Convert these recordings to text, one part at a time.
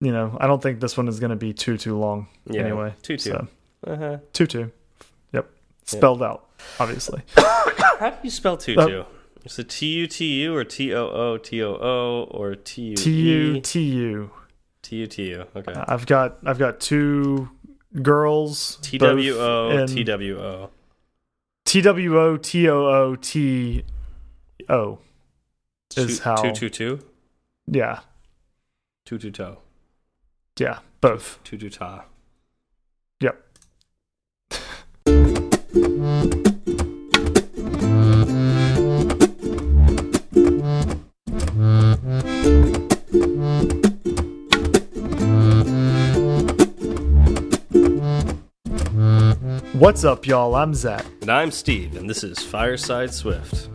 you know, I don't think this one is going to be too too long. Yeah, anyway, two two. So, Uh huh. two two. Yep, spelled out obviously. How do you spell tutu? Uh, Is it T U T U or T O O T O O or T U T U? T U. T U T U. Okay. I've got I've got two girls. T W O T W O. T W O T O O T O. Is Two- how- two two two Yeah, two two toe yeah, both. two two ta. Yep. What's up, y'all? I'm Zach. And I'm Steve, and this is Fireside Swift.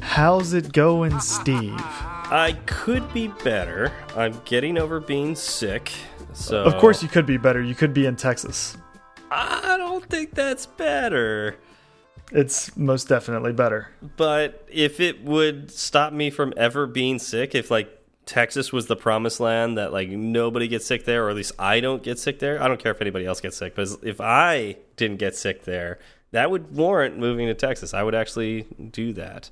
How's it going, Steve? I could be better. I'm getting over being sick. So Of course, you could be better. You could be in Texas. I don't think that's better. It's most definitely better. But if it would stop me from ever being sick, if like Texas was the promised land that like nobody gets sick there, or at least I don't get sick there, I don't care if anybody else gets sick, but if I didn't get sick there, that would warrant moving to Texas. I would actually do that.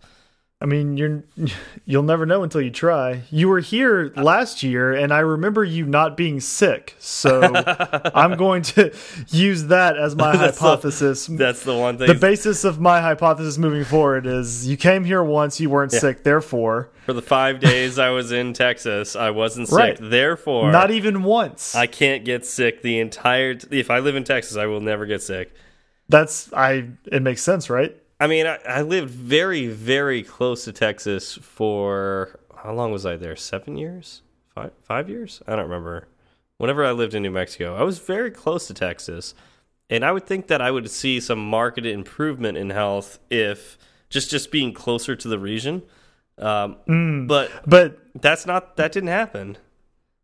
I mean, you're you'll never know until you try. You were here last year, and I remember you not being sick. So I'm going to use that as my That's the- hypothesis. That's the one thing the basis of my hypothesis moving forward is you came here once, you weren't sick, therefore, for the five days I was in Texas, I wasn't sick. Right. Therefore, not even once. I can't get sick the entire. T if I live in Texas, I will never get sick. That's I. It makes sense, right? I mean, I, I lived very, very close to Texas for how long was I there? Seven years? Five? Five years? I don't remember. Whenever I lived in New Mexico, I was very close to Texas, and I would think that I would see some marked improvement in health if just just being closer to the region. Um, But But that's not that didn't happen.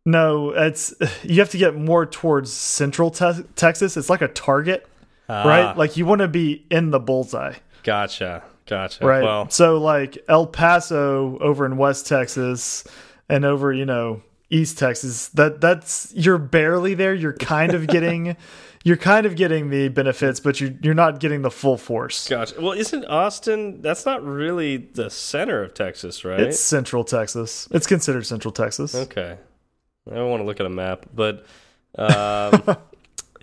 no, it's you have to get more towards central te Texas. It's like a target, Ah, right? Like you want to be in the bullseye. Gotcha, gotcha. Right. Well, so like El Paso over in West Texas and over, you know, East Texas, that that's you're barely there. You're kind of getting you're kind of getting the benefits, but you you're not getting the full force. gotcha. Well, isn't Austin? That's not really the center of Texas, right? It's central Texas. It's considered central Texas. Okay. I don't want to look at a map, but um,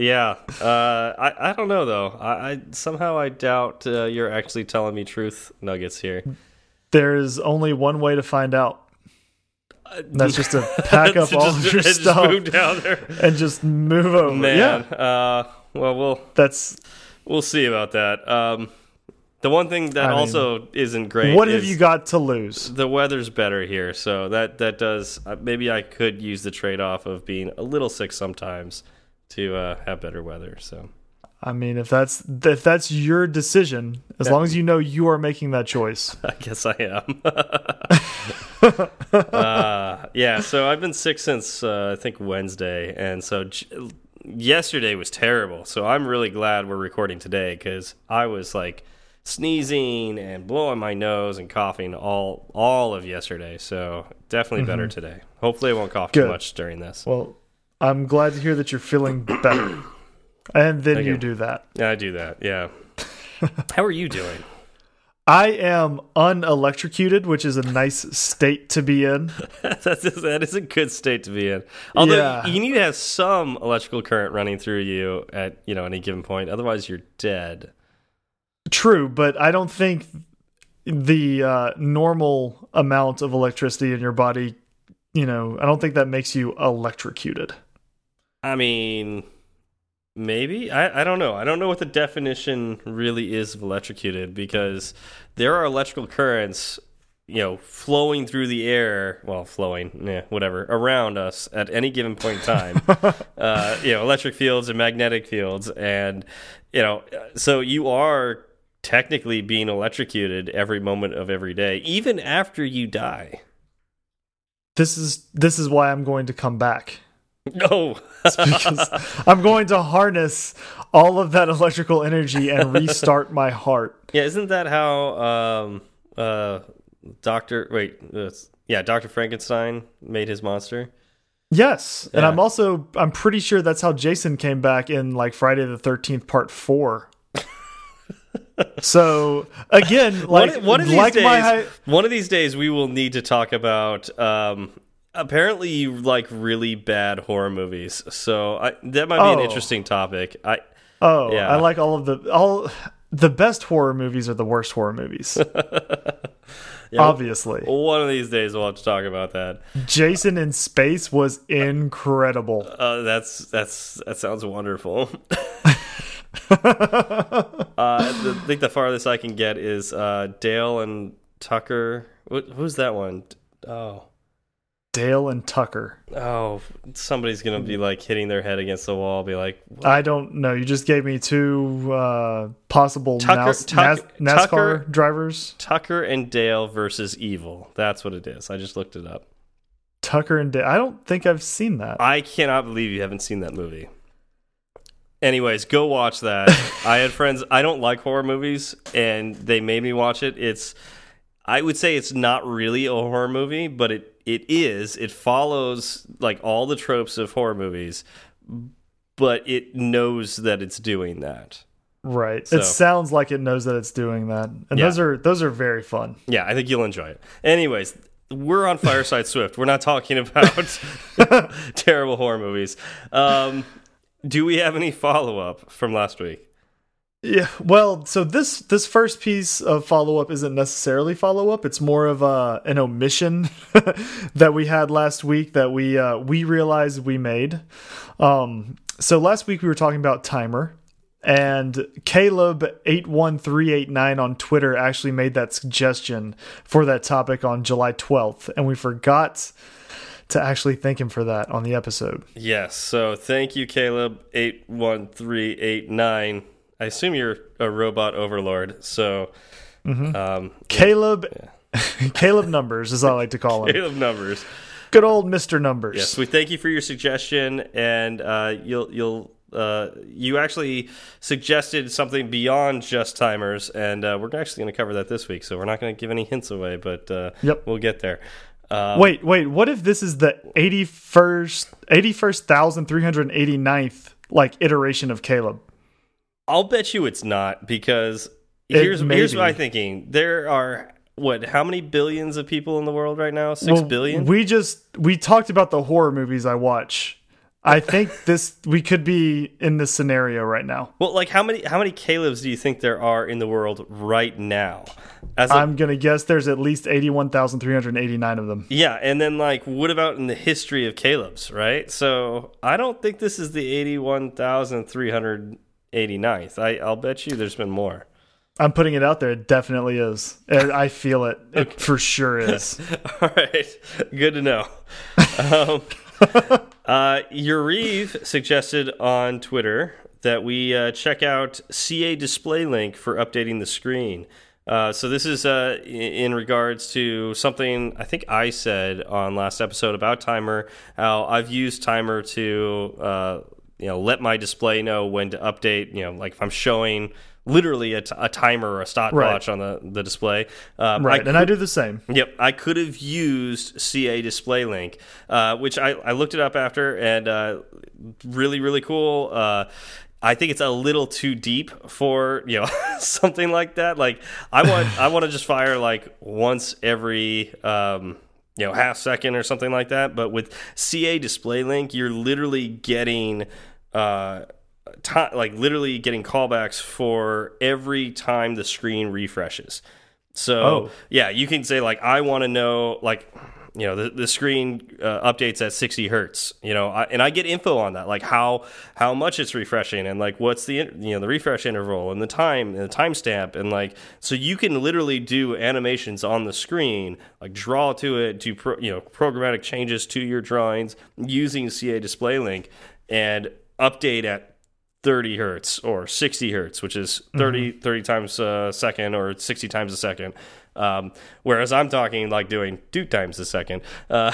yeah, uh, I I don't know though. I, I somehow I doubt uh, you're actually telling me truth nuggets here. There's only one way to find out. That's just to pack up all just- of your stuff move down there, and just move over. man. Yeah. Uh, well, we'll That's we'll see about that. Um, the one thing that I mean, also isn't great. what have you got to lose? The weather's better here, so that that does. Uh, maybe I could use the trade off of being a little sick sometimes to uh, have better weather. So. I mean, if that's if that's your decision, as long as you know you are making that choice. I guess I am. uh, yeah, so I've been sick since uh, I think Wednesday, and so j yesterday was terrible. So I'm really glad we're recording today because I was like sneezing and blowing my nose and coughing all all of yesterday. So definitely better today. Hopefully, I won't cough too much during this. Well, I'm glad to hear that you're feeling better, and then Thank you you. do that. Yeah, I do that. Yeah. How are you doing? I am unelectrocuted, which is a nice state to be in. That's that is a good state to be in. Although Yeah. you need to have some electrical current running through you at you know any given point, otherwise you're dead. True, but I don't think the uh, normal amount of electricity in your body, you know, I don't think that makes you electrocuted. I mean, maybe I I don't know. I don't know what the definition really is of electrocuted because there are electrical currents. You know, flowing through the air, well, flowing, yeah, whatever, around us at any given point in time. uh, you know, electric fields and magnetic fields, and you know, so you are technically being electrocuted every moment of every day, even after you die. This is this is why I'm going to come back. No, because I'm going to harness all of that electrical energy and restart my heart. yeah, isn't that how um, uh, Doctor? Wait, uh, yeah, Doctor Frankenstein made his monster. Yes, and I'm also I'm pretty sure that's how Jason came back in like Friday the Thirteenth Part Four. so again, like one, one of these like days, my one of these days, we will need to talk about. Um, apparently, you like really bad horror movies, so I, that might be an Oh. interesting topic. I oh, yeah. I like all of the all the best horror movies are the worst horror movies. Obviously, one of these days we'll have to talk about that. Jason in Space was incredible. Uh, that's that's that sounds wonderful. uh, the, I think the farthest I can get is uh, Dale and Tucker. What, who's that one? Oh, Dale and Tucker. oh, somebody's gonna be like hitting their head against the wall. Be like, I don't know. You just gave me two uh, possible Tucker- Nas Tuck- Nas NASCAR Tucker- drivers. Tucker and Dale versus Evil. That's what it is. I just looked it up. Tucker and Dale. I don't think I've seen that. I cannot believe you haven't seen that movie. Anyways, go watch that. I had friends. I don't like horror movies, and they made me watch it. It's, I would say, it's not really a horror movie, but it it is. It follows like all the tropes of horror movies, but it knows that it's doing that. Right. So- It sounds like it knows that it's doing that. And Yeah. those are those are very fun. Yeah, I think you'll enjoy it. Anyways, we're on Fireside Swift. We're not talking about terrible horror movies. Um, do we have any follow up from last week? Yeah. Well, so this this first piece of follow up isn't necessarily follow up. It's more of a an omission that we had last week that we uh, we realized we made. Um, so last week we were talking about timer. And Caleb eight one three eight nine on Twitter actually made that suggestion for that topic on July twelfth, and we forgot to actually thank him for that on the episode. Yes. So thank you, Caleb eight one three eight nine. I assume you're a robot overlord. So um, Caleb, Caleb Numbers, as I like to call him. Caleb numbers. Good old Mister Numbers. Yes, we thank you for your suggestion, and uh, you'll you'll uh, you actually suggested something beyond just timers, and uh, we're actually going to cover that this week. So we're not going to give any hints away, but uh, Yep. we'll get there. Um, Wait, wait. What if this is the eighty first, eighty first thousand three hundred eighty ninth like iteration of Caleb? I'll bet you it's not because It here's here's be. my thinking. There are what? How many billions of people in the world right now? Six Well, billion. We just we talked about the horror movies I watch. I think this we could be in this scenario right now. well, like how many how many Caleb's do you think there are in the world right now? As I'm gonna guess there's at least eighty one thousand three hundred eighty nine of them. Yeah, and then like, what about in the history of Caleb's, right? So I don't think this is the eighty-one thousand three hundred eighty-ninth. I I'll bet you there's been more. I'm putting it out there. It definitely is. I feel it. It for sure is. All right, good to know. um, uh, Yariv suggested on Twitter that we uh, check out CA Display Link for updating the screen. Uh, so this is uh, in regards to something I think I said on last episode about Timer. How I've used Timer to uh, you know let my display know when to update. You know, like if I'm showing literally a, t a timer or a stopwatch on the the display. Um, Right. and I do the same. Yep, I could have used CA Display Link, uh, which I, I looked it up after, and uh, really, really cool. Uh, I think it's a little too deep for you know something like that. Like I want I want to just fire like once every um, you know half second or something like that. But with CA Display Link, you're literally getting. Uh, ti like literally getting callbacks for every time the screen refreshes. So Oh. yeah, you can say like I want to know like you know the the screen uh, updates at 60 hertz. You know, I, and I get info on that like how how much it's refreshing and like what's the you know the refresh interval and the time and the timestamp and like so you can literally do animations on the screen like draw to it do pro, you know programmatic changes to your drawings using CA Display Link and update at 30 hertz or 60 hertz, which is 30, 30 times a second or 60 times a second. Um, whereas I'm talking like doing two times a second, uh,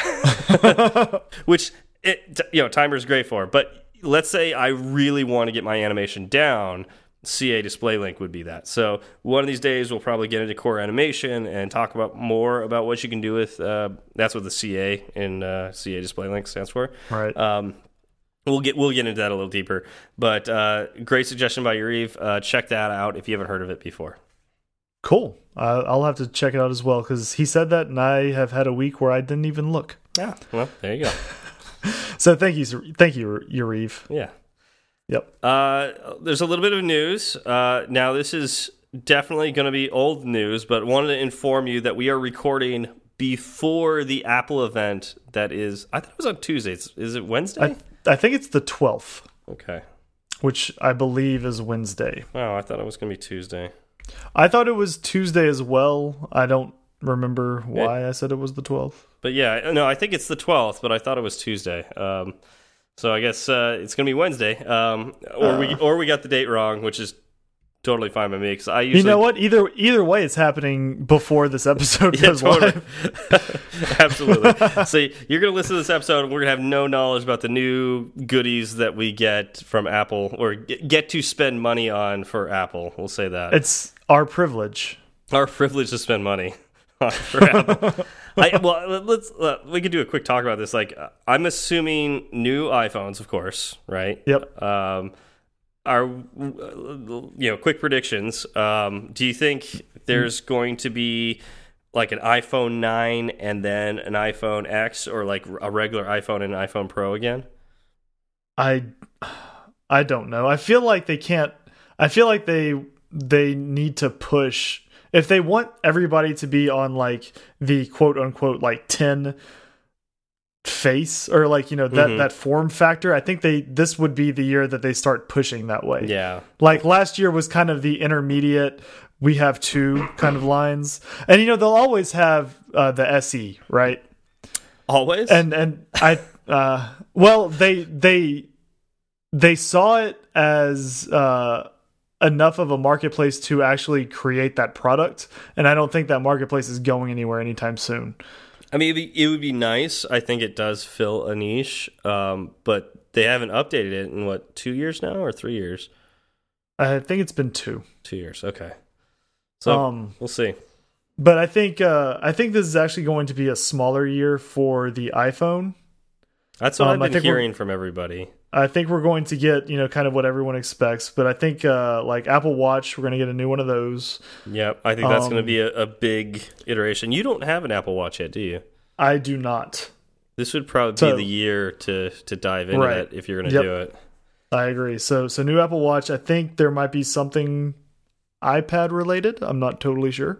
which it, you know, timer is great for. But let's say I really want to get my animation down. CA Display Link would be that. So one of these days we'll probably get into core animation and talk about more about what you can do with. Uh, that's what the CA in uh, CA Display Link stands for. Right. Um, we'll get we'll get into that a little deeper. But uh, great suggestion by Yariv. Uh, check that out if you haven't heard of it before. Cool. Uh, I'll have to check it out as well because he said that, and I have had a week where I didn't even look. Yeah. Well, there you go. So thank you, thank you, Yariv. Yeah. Yep. Uh, there's a little bit of news. Uh, now, this is definitely going to be old news, but wanted to inform you that we are recording before the Apple event that is, I thought it was on Tuesday. Is it Wednesday? I, I think it's the 12th, okay. which I believe is Wednesday. Wow, I thought it was going to be Tuesday. I thought it was Tuesday as well. I don't remember why I said it was the 12th. But yeah, no, I think it's the 12th, but I thought it was Tuesday. Um, so I guess uh, it's going to be Wednesday, um, or we or we got the date wrong, which is totally fine by me because I usually You know what? Either either way, it's happening before this episode Yeah, goes totally. live. Absolutely. so you're going to listen to this episode, and we're going to have no knowledge about the new goodies that we get from Apple or get to spend money on for Apple. We'll say that It's our privilege. our privilege to spend money for Apple. I, well, let's uh, we could do a quick talk about this. Like, I'm assuming new iPhones, of course, right? Yep. Um, are you know quick predictions? Um, do you think there's going to be like an iPhone 9 and then an iPhone X, or like a regular iPhone and an iPhone Pro again? I I don't know. I feel like they can't I feel like they they need to push if they want everybody to be on like the quote unquote like 10 face or like you know that Mhm. that form factor i think they this would be the year that they start pushing that way Yeah, like last year was kind of the intermediate we have two kind of lines and you know they'll always have uh, the SE right always. and and I uh well they they they saw it as uh enough of a marketplace to actually create that product and I don't think that marketplace is going anywhere anytime soon. I mean, it would be nice. I think it does fill a niche, um, but they haven't updated it in what two years now or three years? I think it's been two. Two years. Okay. So um we'll see. but I think uh I think this is actually going to be a smaller year for the iPhone. That's what um, I've been hearing from everybody. I think we're going to get, you know, kind of what everyone expects, but I think uh like Apple Watch, we're going to get a new one of those. Yep, I think that's going to Um, be a, a big iteration. You don't have an Apple Watch yet, do you? I do not. This would probably So- be the year to to dive into Right. it if you're going to Yep. do it. I agree. So so new Apple Watch. I think there might be something iPad related. I'm not totally sure.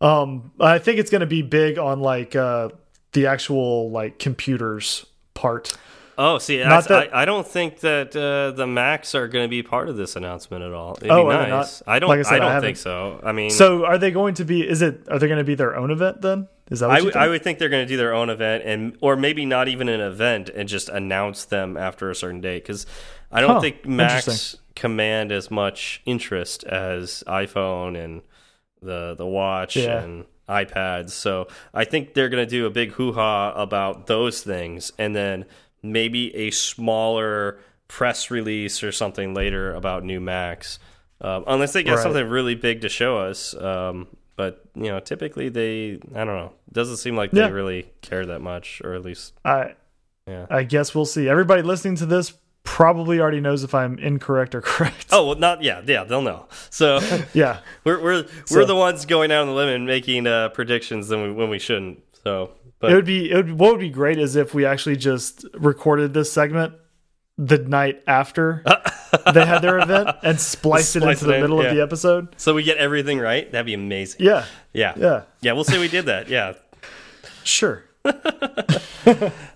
Um, I think it's going to be big on like uh the actual like computers part. Oh, see, that's- that- I, I don't think that uh, the Macs are going to be part of this announcement at all. It'd Oh, be nice. I don't. Like I said, I don't think so. I mean, So are they going to be? Is it? Are they going to be their own event then? Is that what I think? I would think they're going to do their own event, and or maybe not even an event, and just announce them after a certain date. Because I don't Huh, think Macs command as much interest as iPhone and the the watch Yeah. and iPads. So I think they're going to do a big hoo ha about those things, and then maybe a smaller press release or something later about new Macs, um, unless they get Right. something really big to show us. Um, but you know, typically they, I don't know, doesn't seem like they Yeah. really care that much, or at least, I yeah. I guess we'll see. Everybody listening to this probably already knows if I'm incorrect or correct. Oh well, not yeah, yeah, they'll know. So yeah. we're we're So- we're the ones going out on the limb and making uh, predictions when we, when we shouldn't. So, but it would be it would, what would be great is if we actually just recorded this segment the night after they had their event and spliced it into the in, middle yeah. of the episode. so we get everything right. That'd be amazing. Yeah, Yeah, yeah. yeah, we'll say we did that. Yeah, sure.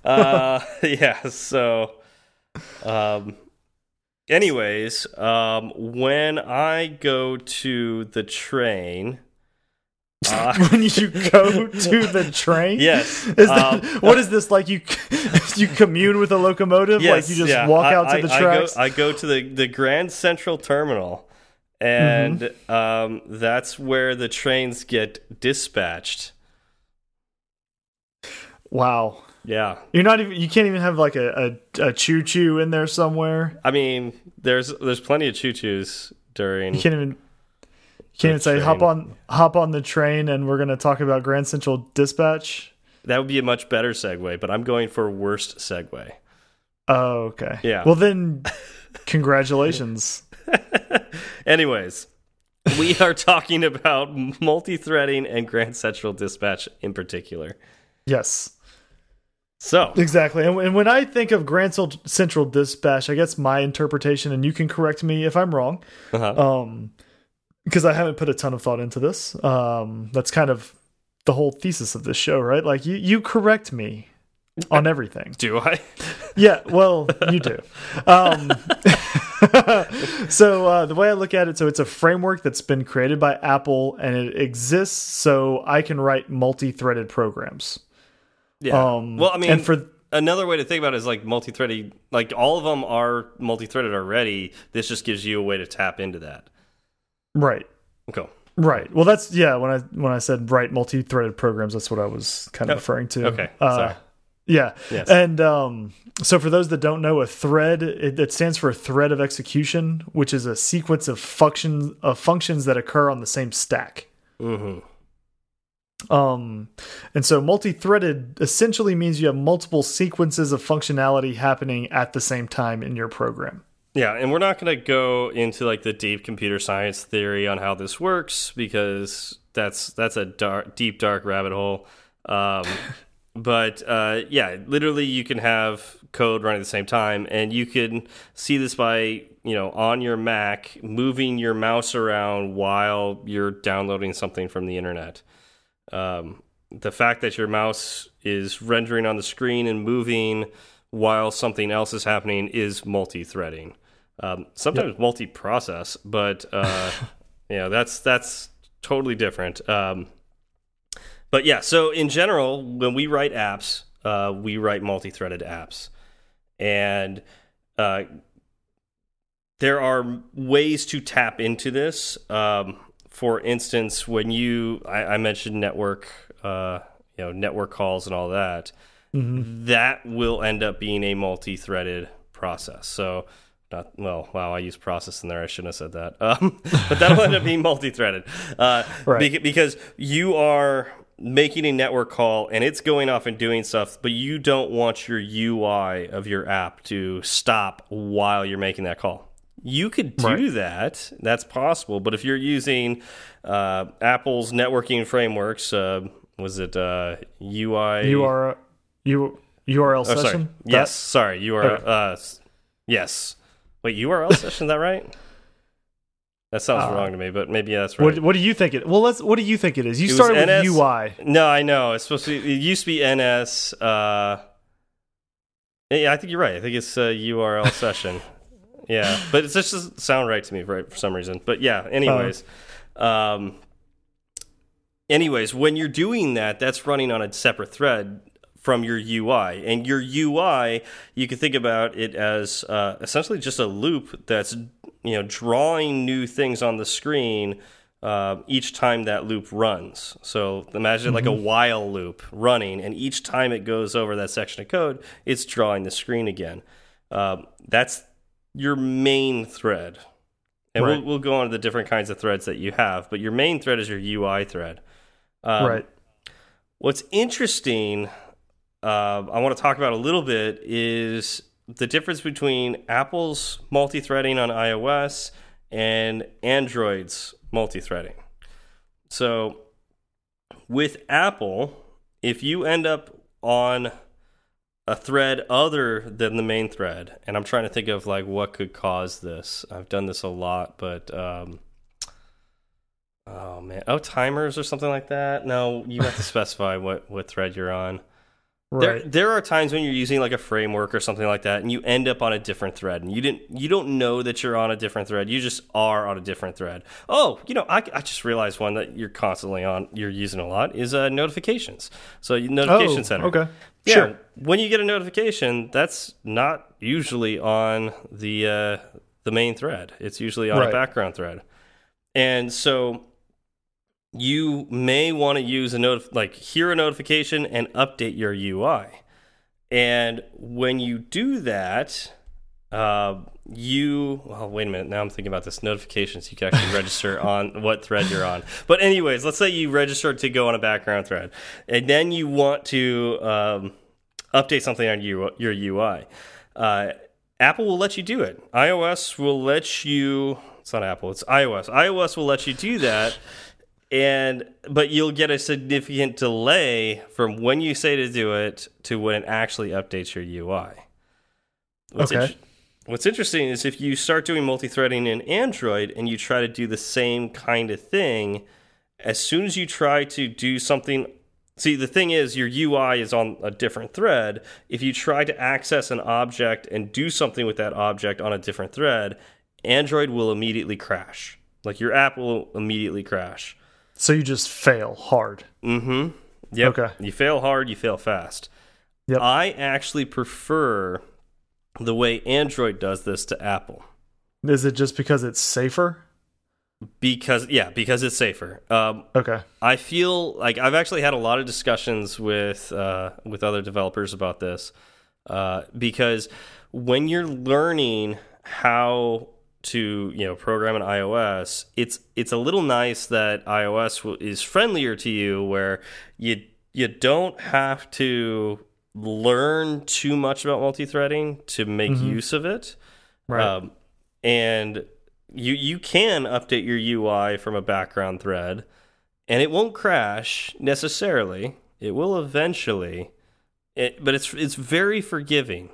uh, yeah. So, um, anyways, um, when I go to the train, uh, when you go to the train, yes, Is that, um, what is this like? You you commune with a locomotive, yes, like you just yeah. walk I- out to I- the I go- tracks. I go, to the the Grand Central Terminal, and Mm-hmm. um, that's where the trains get dispatched. wow, Yeah, you're not even. You can't even have like a a, a choo choo in there somewhere. I mean, there's there's plenty of choo choos, during. You can't even. You can't even say hop on hop on the train and we're going to talk about Grand Central Dispatch. That would be a much better segue, but I'm going for worst segue. Oh, okay. Yeah. Well, then, congratulations. Anyways, we are talking about multi-threading and Grand Central Dispatch in particular. Yes, So, exactly. And, and when I think of Grand Central Dispatch, I guess my interpretation, and you can correct me if I'm wrong, uh-huh. um, because I haven't put a ton of thought into this. Um, that's kind of the whole thesis of this show, right? Like you, you correct me on everything. do I? Yeah, well, you do. Um, so uh, the way I look at it, so it's a framework that's been created by Apple, and it exists so I can write multi-threaded programs. Yeah. Um, well, I mean, and for another way to think about it is like multi-threading. Like all of them are multi-threaded already. This just gives you a way to tap into that. right, Okay. right. Well, that's yeah. When I when I said write multi-threaded programs, that's what I was kind of Oh, referring to. okay, Uh, sorry. Yeah, Yes. and um, so for those that don't know, a thread it, it stands for a thread of execution, which is a sequence of functions of functions that occur on the same stack. Mm-hmm. Um, and so multi-threaded essentially means you have multiple sequences of functionality happening at the same time in your program. Yeah, and we're not going to go into like the deep computer science theory on how this works because that's that's a dark, deep dark rabbit hole. Um, but uh, yeah, literally, you can have code running at the same time, and you can see this by you know on your Mac moving your mouse around while you're downloading something from the internet. Um, the fact that your mouse is rendering on the screen and moving while something else is happening is multi-threading. Um, sometimes multi-process, but uh, you know that's that's totally different. Um, but yeah, so in general, when we write apps, uh, we write multi-threaded apps, and uh, there are ways to tap into this. Um, for instance, when you I, I mentioned network, uh, you know, network calls and all that, that will end up being a multi-threaded process. So. Not, well, wow! I used process in there. I shouldn't have said that. Um, but that'll end up being multi-threaded, uh, Right. beca- because you are making a network call and it's going off and doing stuff, but you don't want your UI of your app to stop while you're making that call. You could do Right. that. That's possible. But if you're using uh, Apple's networking frameworks, uh, was it uh, UI? You are you URL Oh, sorry. session. Yes. sorry. You are. Okay. Uh, yes. Wait. URL session. Is that right? That sounds Uh, wrong to me, but maybe that's right. what, what do you think it? Well, let's. What do you think it is? You It started with NS UI. No, I know. It's supposed to. Be, it used to be NS. Uh, yeah, I think you're right. I think it's a URL session. Yeah, but it just doesn't sound right to me for, for some reason. But yeah, anyways, um, anyways, when you're doing that, that's running on a separate thread from your UI, and your UI, you can think about it as uh, essentially just a loop that's you know drawing new things on the screen uh, each time that loop runs. So imagine like a while loop running, and each time it goes over that section of code, it's drawing the screen again. Um, that's your main thread. And Right. we'll, we'll go on to the different kinds of threads that you have, but your main thread is your UI thread. Um, right. What's interesting, uh, I want to talk about a little bit, is the difference between Apple's multi threading on iOS and Android's multi threading. So, with Apple, if you end up on a thread other than the main thread, and I'm trying to think of like what could cause this. I've done this a lot, but um, oh man, oh timers or something like that. No, you have to specify what what thread you're on. There, Right. there are times when you're using like a framework or something like that, and you end up on a different thread, and you didn't, you don't know that you're on a different thread. You just are on a different thread. Oh, you know, I, I just realized one that you're constantly on, you're using a lot is uh, notifications. So notification oh, center. Okay. Yeah, Sure. when you get a notification, that's not usually on the uh, the main thread. It's usually on a background thread, and so you may want to use a notif like hear a notification and update your UI. And when you do that, uh, you well wait a minute. Now i'm thinking about this notifications you can actually register on what thread you're on. But anyways let's say you registered to go on a background thread and then you want to um, update something on your, your ui uh, apple will let you do it. ios will let you it's not apple it's ios. ios will let you do that and but you'll get a significant delay from when you say to do it to when it actually updates your ui What's Okay. What's interesting is if you start doing multi-threading in Android and you try to do the same kind of thing, as soon as you try to do something See, the thing is your UI is on a different thread. If you try to access an object and do something with that object on a different thread, Android will immediately crash. Like your app will immediately crash. So you just fail hard. Mm Mhm. Yep. Okay. You fail hard, you fail fast. Yep. I actually prefer the way Android does this to Apple. Is it just because it's safer? Because yeah, because it's safer. Um, Okay. I feel like I've actually had a lot of discussions with uh, with other developers about this uh, because when you're learning how to you know program an iOS, it's it's a little nice that iOS is friendlier to you, where you you don't have to learn too much about multi-threading to make use of it. Right. Um, and you you can update your UI from a background thread, and it won't crash necessarily. It will eventually, it, but it's it's very forgiving.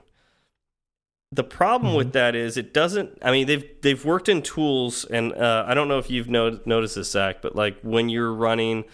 The problem with that is it doesn't. I mean, they've they've worked in tools, and uh, I don't know if you've no noticed this, Zach, but like when you're running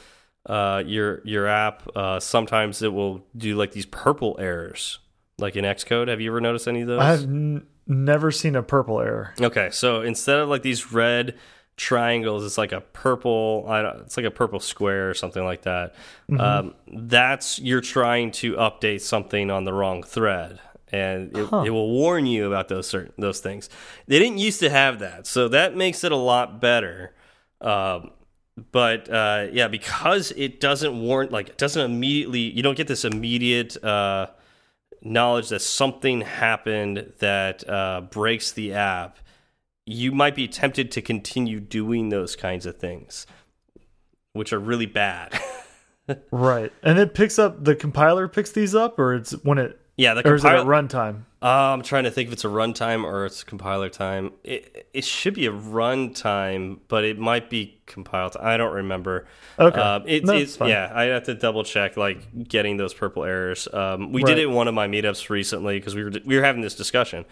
uh, your your app, uh, sometimes it will do like these purple errors, like in Xcode. Have you ever noticed any of those? I have n never seen a purple error. Okay, so instead of like these red triangles, it's like a purple. I don't, it's like a purple square or something like that. Um, that's you're trying to update something on the wrong thread, and it, Huh. it will warn you about those certain those things. They didn't used to have that, so that makes it a lot better. Um, but uh, yeah, because it doesn't warn, like it doesn't immediately, you don't get this immediate. Uh, knowledge that something happened that uh, breaks the app, you might be tempted to continue doing those kinds of things, which are really bad. Right. And it picks up the compiler picks these up or it's when it yeah, the or is it at compiler. runtime? Uh, I'm trying to think if it's a runtime or it's compiler time. It, it should be a runtime, but it might be compiled. I don't remember. Okay. Um, it, No, it's it's fine. yeah. I have to double check like getting those purple errors. Um, we Right. did it in one of my meetups recently because we were we were having this discussion,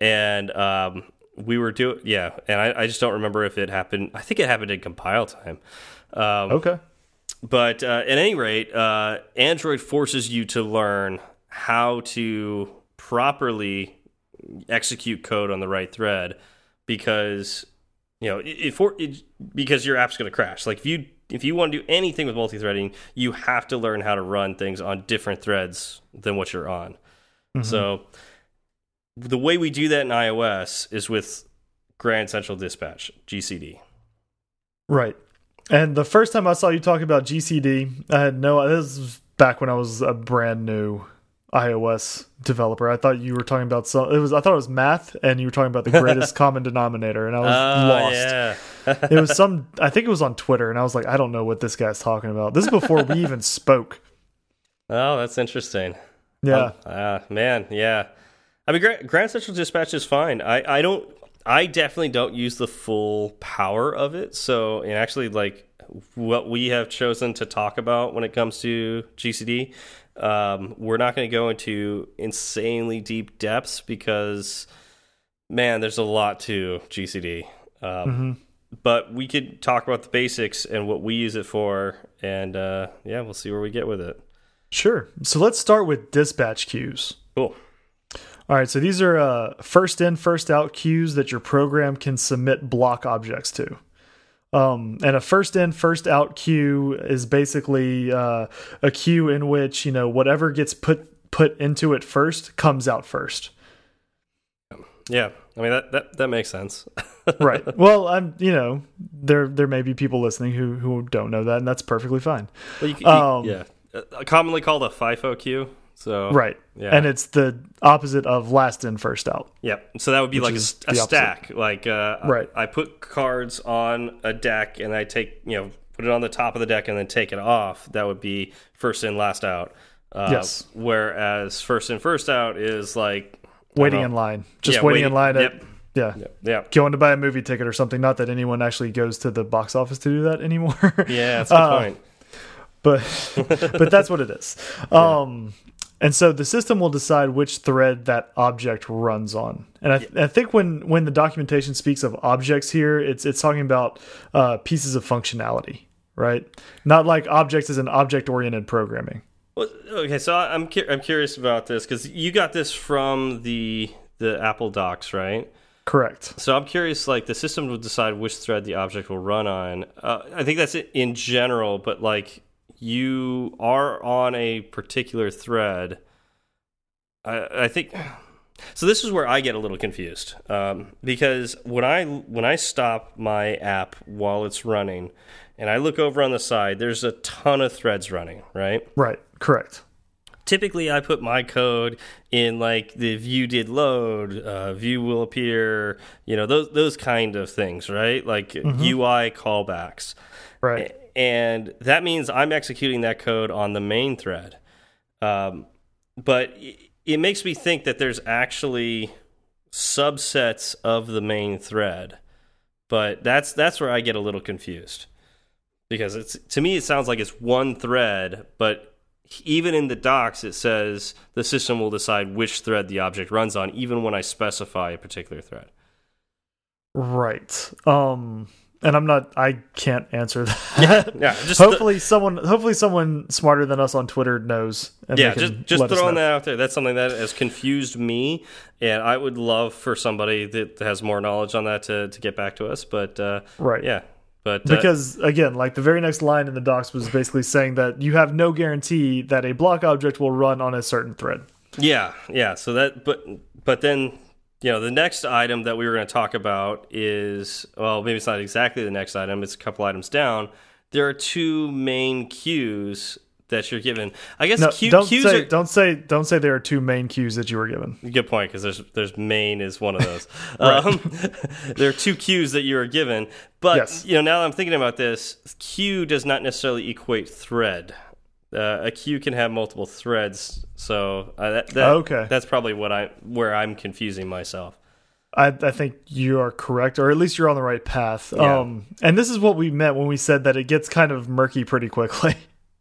and um, we were doing yeah. And I, I just don't remember if it happened. I think it happened in compile time. Um, Okay. but uh, at any rate, uh, Android forces you to learn how to properly execute code on the right thread because you know it, it for it, because your app's going to crash. Like if you if you want to do anything with multi-threading, you have to learn how to run things on different threads than what you're on. Mm-hmm. So the way we do that in iOS is with Grand Central Dispatch (GCD). Right. And the first time I saw you talk about GCD, I had no this was back when I was a brand new iOS developer. I thought you were talking about some it was I thought it was math and you were talking about the greatest common denominator and I was Oh, lost. yeah. It was some I think it was on Twitter and I was like I don't know what this guy's talking about. This is before we even spoke. Oh, that's interesting. Yeah. Ah, man, yeah. I mean, Grand, Grand Central Dispatch is fine. I, I don't, I definitely don't use the full power of it. So, and actually, like what we have chosen to talk about when it comes to GCD, um, we're not going to go into insanely deep depths because, man, there's a lot to GCD. Um, But we could talk about the basics and what we use it for, and uh, yeah, we'll see where we get with it. Sure. So let's start with dispatch queues. Cool. All right, so these are uh, first in, first out queues that your program can submit block objects to. Um, and a first in, first out queue is basically uh, a queue in which you know whatever gets put put into it first comes out first. Yeah, I mean that that that makes sense. right. Well, I'm you know there there may be people listening who who don't know that, and that's perfectly fine. Well, you, you, Um, yeah, uh, commonly called a FIFO queue. So right, yeah. and it's the opposite of last in first out. Yep. So that would be like a, a stack. Like uh, Right. I, I put cards on a deck and I take you know put it on the top of the deck and then take it off. That would be first in last out. Uh, Yes. Whereas first in first out is like Waiting in line, just Yeah, waiting in line. At, Yep. Yeah, Yep. Yep. going to buy a movie ticket or something. Not that anyone actually goes to the box office to do that anymore. Yeah, that's a Uh, point. but but that's what it is. Um, and so the system will decide which thread that object runs on. And I, th I think when when the documentation speaks of objects here, it's it's talking about uh, pieces of functionality, right? Not like objects as an object oriented programming. Well, okay, so I'm cu I'm curious about this because you got this from the the Apple Docs, right? Correct. So I'm curious, like the system will decide which thread the object will run on. Uh, I think that's it in general, but like you are on a particular thread. I, I think so. This is where I get a little confused um, because when I when I stop my app while it's running, and I look over on the side, there's a ton of threads running, right? Right. Correct. typically I put my code in like the view did load, uh, view will appear, you know, those those kind of things, right? Like UI callbacks. Right. And that means I'm executing that code on the main thread. Um, but it, makes me think that there's actually subsets of the main thread. But that's that's where I get a little confused. Because it's to me it sounds like it's one thread, but even in the docs it says the system will decide which thread the object runs on even when I specify a particular thread. Right. Um and I'm not I can't answer that. Yeah, just the- hopefully someone hopefully someone smarter than us on Twitter knows. And yeah, just just throwing that out there. That's something that has confused me, and I would love for somebody that has more knowledge on that to to get back to us. But uh, Right. yeah, but uh, Because again, like the very next line in the docs was basically saying that you have no guarantee that a block object will run on a certain thread. yeah, yeah. So that, but but then you know the next item that we were going to talk about is well, maybe it's not exactly the next item. It's a couple items down. There are two main queues that you're given. I guess No, Q, don't queues say are don't say don't say there are two main queues that you were given. Good point, because there's there's main is one of those. um, there are two queues that you are given, but Yes. you know now that I'm thinking about this, queue does not necessarily equate thread. Uh, a queue can have multiple threads, so uh, that, that Okay. that's probably what I where I'm confusing myself. I, I think you are correct, or at least you're on the right path. Yeah. Um, and this is what we meant when we said that it gets kind of murky pretty quickly,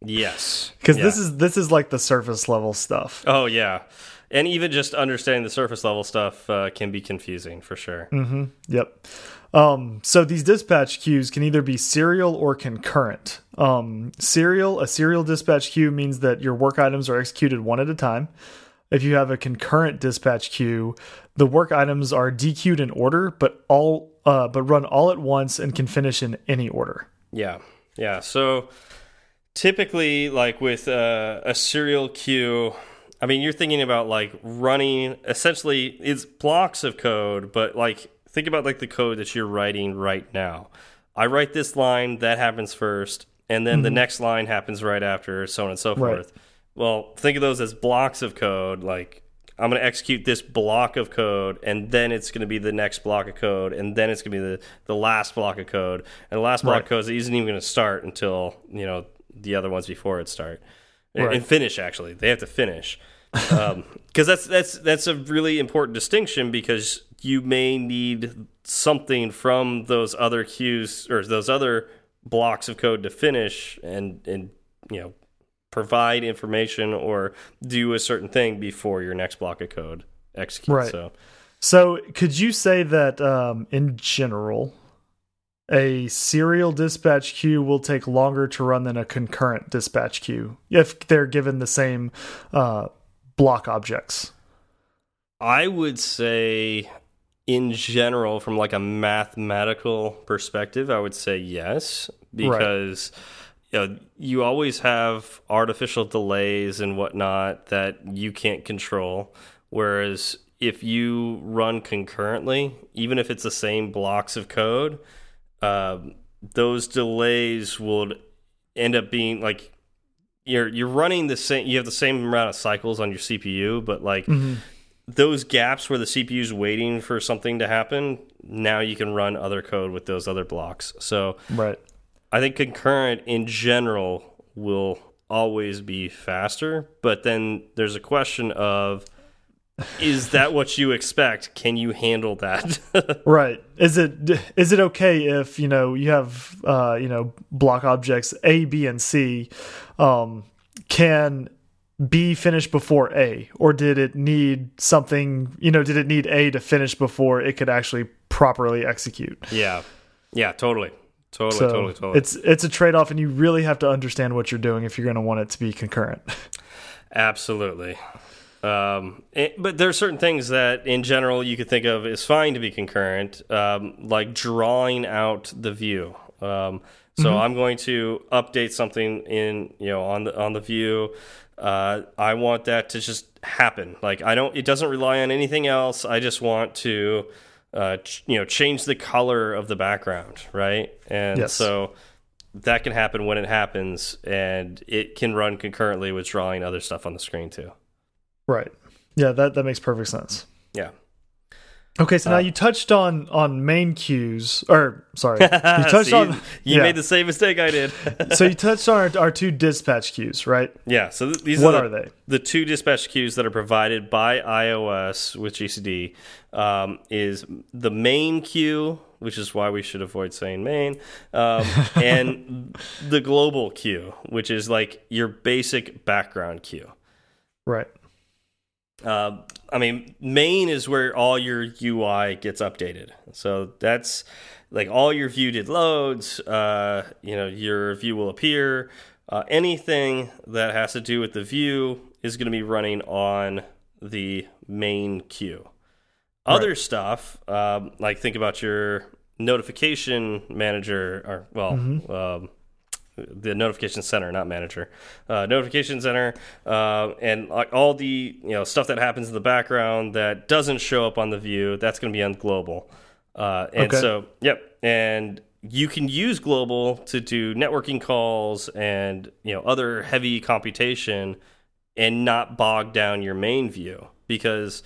Yes, because Yeah. this is this is like the surface level stuff. oh yeah, and even just understanding the surface level stuff uh, can be confusing for sure. Mm. Yep. Um, so these dispatch queues can either be serial or concurrent. Um, serial, a serial dispatch queue means that your work items are executed one at a time. If you have a concurrent dispatch queue, the work items are dequeued in order, but all uh, but run all at once and can finish in any order. Yeah, yeah. So typically, like with uh, a serial queue, I mean, you're thinking about like running. Essentially, it's blocks of code, but like think about like the code that you're writing right now. I write this line, that happens first, and then the mm-hmm. next line happens right after, so on and so Right. forth. Well, think of those as blocks of code. Like I'm going to execute this block of code, and then it's going to be the next block of code, and then it's going to be the the last block of code, and the last block Right. of code isn't even going to start until you know the other ones before it start Right. and finish. Actually, they have to finish um, because that's that's that's a really important distinction because you may need something from those other queues or those other blocks of code to finish and and you know provide information or do a certain thing before your next block of code executes. Right. So So, could you say that um, in general, a serial dispatch queue will take longer to run than a concurrent dispatch queue if they're given the same uh, block objects? I would say in general from like a mathematical perspective, I would say yes because you know you always have artificial delays and whatnot that you can't control whereas if you run concurrently, even if it's the same blocks of code, um, those delays would end up being like you're you're running the same you have the same amount of cycles on your CPU, but like Mm -hmm. Those gaps where the CPU is waiting for something to happen, now you can run other code with those other blocks. So right. I think concurrent in general will always be faster, but then there's a question of is that what you expect? Can you handle that? right. Is it is it okay if you know you have uh, you know block objects A, B, and C um, can B finish before A, or did it need something? You know, did it need A to finish before it could actually properly execute? Yeah, yeah, totally. Totally, so totally, totally. It's it's a trade off, and you really have to understand what you're doing if you're going to want it to be concurrent. Absolutely. Um, it, but there are certain things that, in general, you could think of as fine to be concurrent, um, like drawing out the view. Um, so Mm-hmm. I'm going to update something in you know on the on the view. Uh, I want that to just happen. Like I don't. It doesn't rely on anything else. I just want to uh, you know change the color of the background, right? And Yes. so that can happen when it happens, and it can run concurrently with drawing other stuff on the screen too. right. Yeah, that that makes perfect sense. Yeah. Okay, so now Uh, you touched on on main queues, or sorry, you touched See, on. You yeah. made the same mistake I did. so you touched on our, our two dispatch queues, right? yeah. So th these What are, are the, they? The two dispatch queues that are provided by iOS with GCD um, is the main queue, which is why we should avoid saying main, um, and the global queue, which is like your basic background queue. Right. Uh, I mean, main is where all your UI gets updated. So that's like all your view did loads. Uh, you know, your view will appear. Uh, anything that has to do with the view is going to be running on the main queue. Other Right. stuff, um, like think about your notification manager, or well, um, the notification center, not manager, uh, notification center, uh, and like all the you know stuff that happens in the background that doesn't show up on the view. That's going to be on global, uh, and Okay. so yep, and you can use global to do networking calls and you know other heavy computation, and not bog down your main view because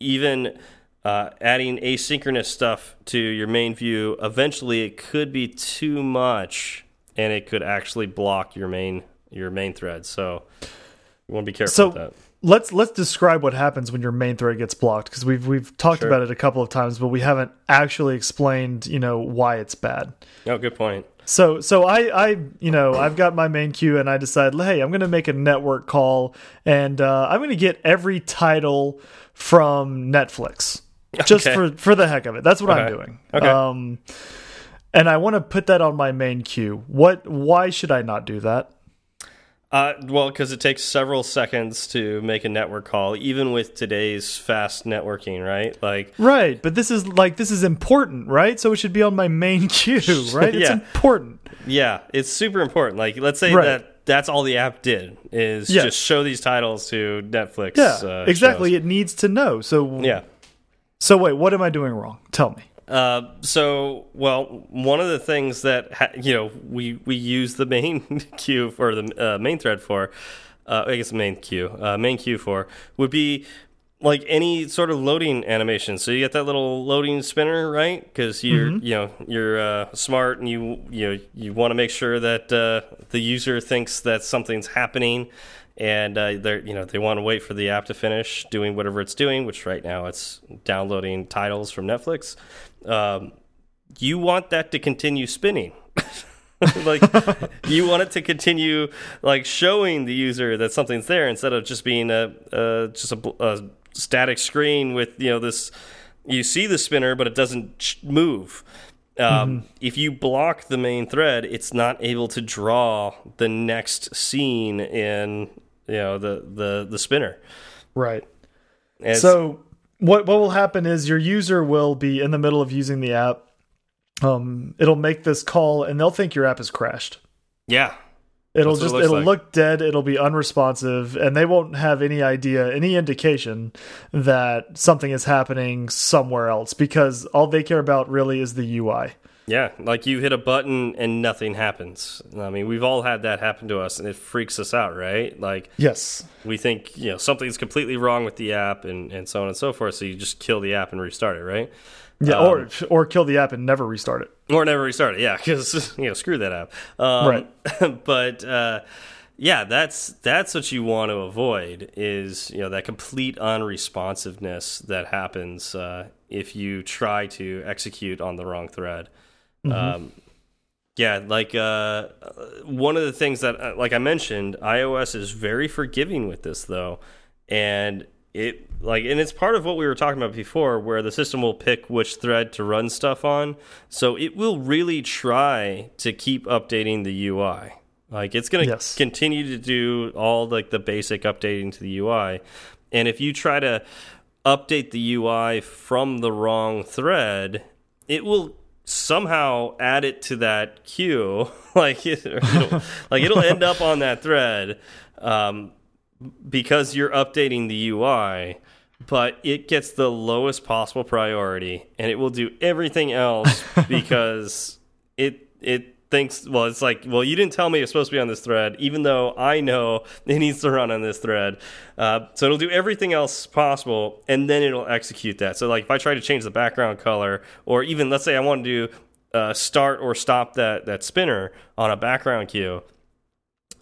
even uh, adding asynchronous stuff to your main view, eventually it could be too much, and it could actually block your main your main thread. So you want to be careful So with that. let's let's describe what happens when your main thread gets blocked because we've we've talked Sure. about it a couple of times, but we haven't actually explained you know why it's bad. Oh, good point. So so I I you know I've got my main queue and I decide hey I'm going to make a network call and uh, I'm going to get every title from Netflix just Okay. for for the heck of it. That's what I'm doing. Okay. Um, and I want to put that on my main queue. What? Why should I not do that? Uh, well, because it takes several seconds to make a network call, even with today's fast networking, right? Like, Right, but this is like this is important, right? So it should be on my main queue, right? It's Yeah. important. yeah, it's super important. Like, let's say Right. that that's all the app did is Yes. just show these titles to Netflix. Yeah, uh, exactly. shows. It needs to know. So Yeah. So wait, what am I doing wrong? Tell me. Uh, so, well, one of the things that ha you know we we use the main queue for the uh, main thread for, uh, I guess main queue, uh, main queue for would be like any sort of loading animation. So you get that little loading spinner, right? Because you're you know you're uh, smart and you you know, you want to make sure that uh, the user thinks that something's happening. And uh, they're you know they want to wait for the app to finish doing whatever it's doing, which right now it's downloading titles from Netflix um, you want that to continue spinning. like you want it to continue like showing the user that something's there instead of just being a, a just a, a static screen with you know this you see the spinner but it doesn't move um, if you block the main thread it's not able to draw the next scene in you know the the the spinner Right. And So what what will happen is your user will be in the middle of using the app. Um, it'll make this call and they'll think your app has crashed. yeah It'll That's it just it'll like. look dead. It'll be unresponsive, and they won't have any idea, any indication that something is happening somewhere else because all they care about really is the UI. Yeah, like you hit a button and nothing happens. I mean, we've all had that happen to us, and it freaks us out, right? Like, yes, we think you know something's completely wrong with the app, and and so on and so forth. So you just kill the app and restart it, right? Yeah, um, or or kill the app and never restart it, or never restart it. Yeah, because you know, screw that app. Um, right. but uh, yeah, that's that's what you want to avoid is you know that complete unresponsiveness that happens uh, if you try to execute on the wrong thread. Mm -hmm. um, yeah, like uh, one of the things that, uh, like I mentioned, iOS is very forgiving with this though, and it like and it's part of what we were talking about before, where the system will pick which thread to run stuff on, so it will really try to keep updating the UI. Like it's going to yes. continue to do all like the basic updating to the UI, and if you try to update the UI from the wrong thread, it will somehow add it to that queue like it, will like it'll end up on that thread um, because you're updating the UI but it gets the lowest possible priority and it will do everything else because it it thinks well it's like well you didn't tell me it's supposed to be on this thread even though i know it needs to run on this thread. Uh, so it'll do everything else possible and then it'll execute that. So like if i try to change the background color or even let's say i want to do uh, start or stop that that spinner on a background queue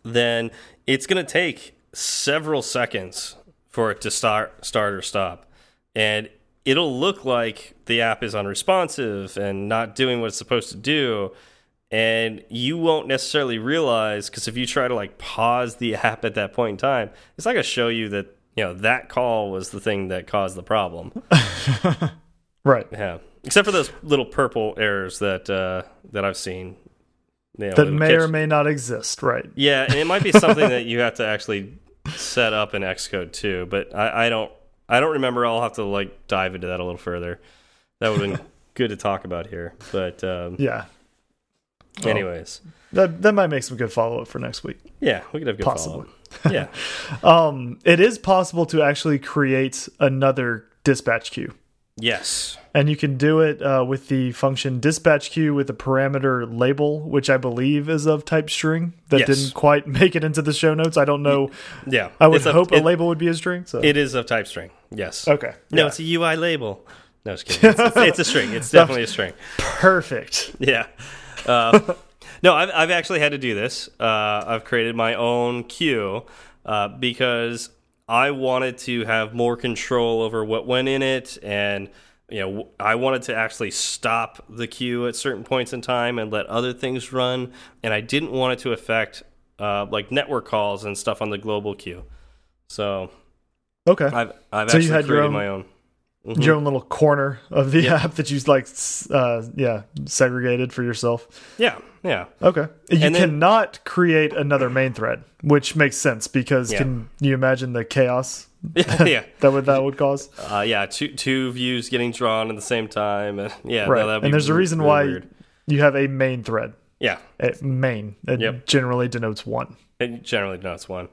then it's going to take several seconds for it to start start or stop. And it'll look like the app is unresponsive and not doing what it's supposed to do and you won't necessarily realize because if you try to like pause the app at that point in time it's not going to show you that you know that call was the thing that caused the problem. Right. Yeah. Except for those little purple errors that uh that i've seen. You know, that may catch... or may not exist right. Yeah and it might be something that you have to actually set up in xcode too but i i don't i don't remember. I'll have to like dive into that a little further. That would have been good to talk about here but um yeah Anyways, that that might make some good follow up for next week. Yeah, we could have good possibly. Yeah, um, it is possible to actually create another dispatch queue. Yes, and you can do it uh, with the function dispatch queue with the parameter label, which I believe is of type string. That yes. didn't quite make it into the show notes. I don't know. Yeah, I would hope a, it, a label would be a string. So it is of type string. Yes. Okay. No, yeah. it's a UI label. No, just kidding. It's, it's, it's a string. It's definitely a string. Perfect. Yeah. Uh, no, I've, I've actually had to do this. Uh, I've created my own queue uh, because I wanted to have more control over what went in it, and you know, I wanted to actually stop the queue at certain points in time and let other things run, and I didn't want it to affect uh, like network calls and stuff on the global queue. So, okay, I've I've so actually created your own, my own mm -hmm. your own little corner of the yep. app that you like, uh, yeah, segregated for yourself. Yeah, yeah. Okay. You and cannot create another main thread, which makes sense because yeah. can you imagine the chaos? yeah, that would that would cause. Uh, yeah, two two views getting drawn at the same time, and yeah, right. and there's a reason really why weird. you have a main thread. Yeah, a main. It yep. generally denotes one. It generally denotes one.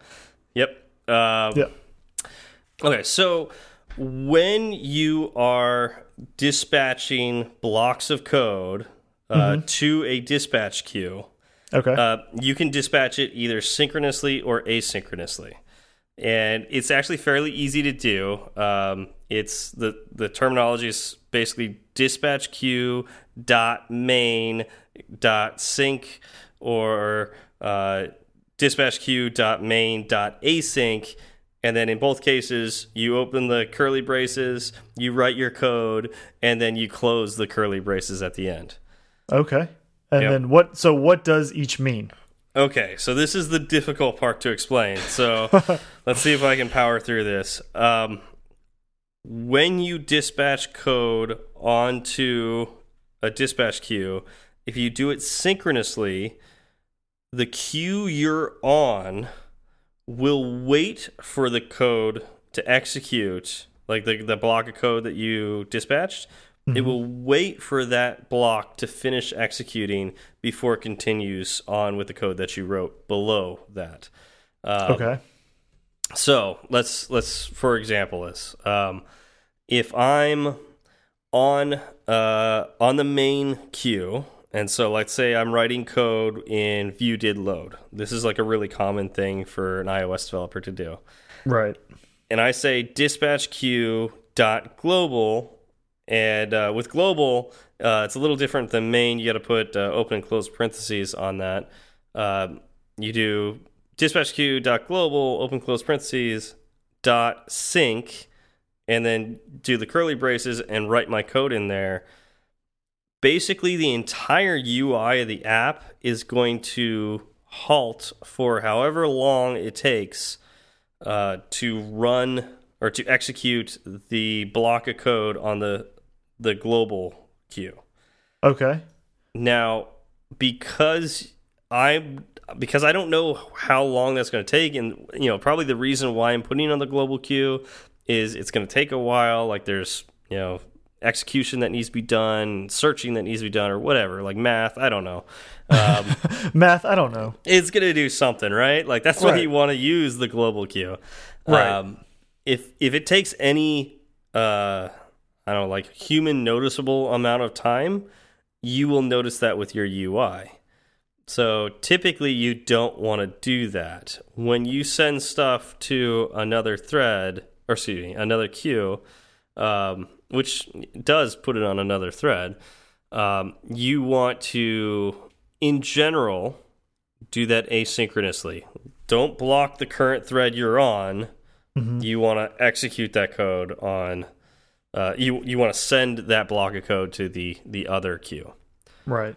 Yep. Um, yeah. Okay, so when you are dispatching blocks of code uh, mm -hmm. to a dispatch queue, okay, uh, you can dispatch it either synchronously or asynchronously, and it's actually fairly easy to do. Um, it's the the terminology is basically dispatch queue dot main dot sync or uh, dispatch queue dot main dot async and then in both cases, you open the curly braces, you write your code, and then you close the curly braces at the end. Okay. And yep. then what? So what does each mean? Okay, so this is the difficult part to explain. So let's see if I can power through this. Um, when you dispatch code onto a dispatch queue, if you do it synchronously, the queue you're on will wait for the code to execute, like the, the block of code that you dispatched. Mm -hmm. It mm-hmm. will wait for that block to finish executing before it continues on with the code that you wrote below that. Um, okay. So let's let's for example this. Um, if I'm on uh, on the main queue And so, let's say I'm writing code in view did load. This is like a really common thing for an iOS developer to do. Right. And I say dispatch queue dot global, and uh, with global, uh, it's a little different than main. You got to put uh, open and close parentheses on that. Um, you do dispatch queue dot global open close parentheses dot sync, and then do the curly braces and write my code in there basically the entire UI of the app is going to halt for however long it takes uh, to run or to execute the block of code on the the global queue. Okay. Now, because I because I don't know how long that's going to take, and you know probably the reason why I'm putting on the global queue is it's going to take a while. Like there's you know execution that needs to be done, searching that needs to be done, or whatever, like math. I don't know. Um, math. I don't know. It's going to do something, right? Like that's right. why you want to use the global queue. Right. Um, if if it takes any, uh, I don't know, like human noticeable amount of time, you will notice that with your UI. So typically, you don't want to do that when you send stuff to another thread, or excuse me, another queue. Um, which does put it on another thread, um, you want to, in general, do that asynchronously. Don't block the current thread you're on. Mm -hmm. You want to execute that code on. Uh, you you want to send that block of code to the the other queue. Right.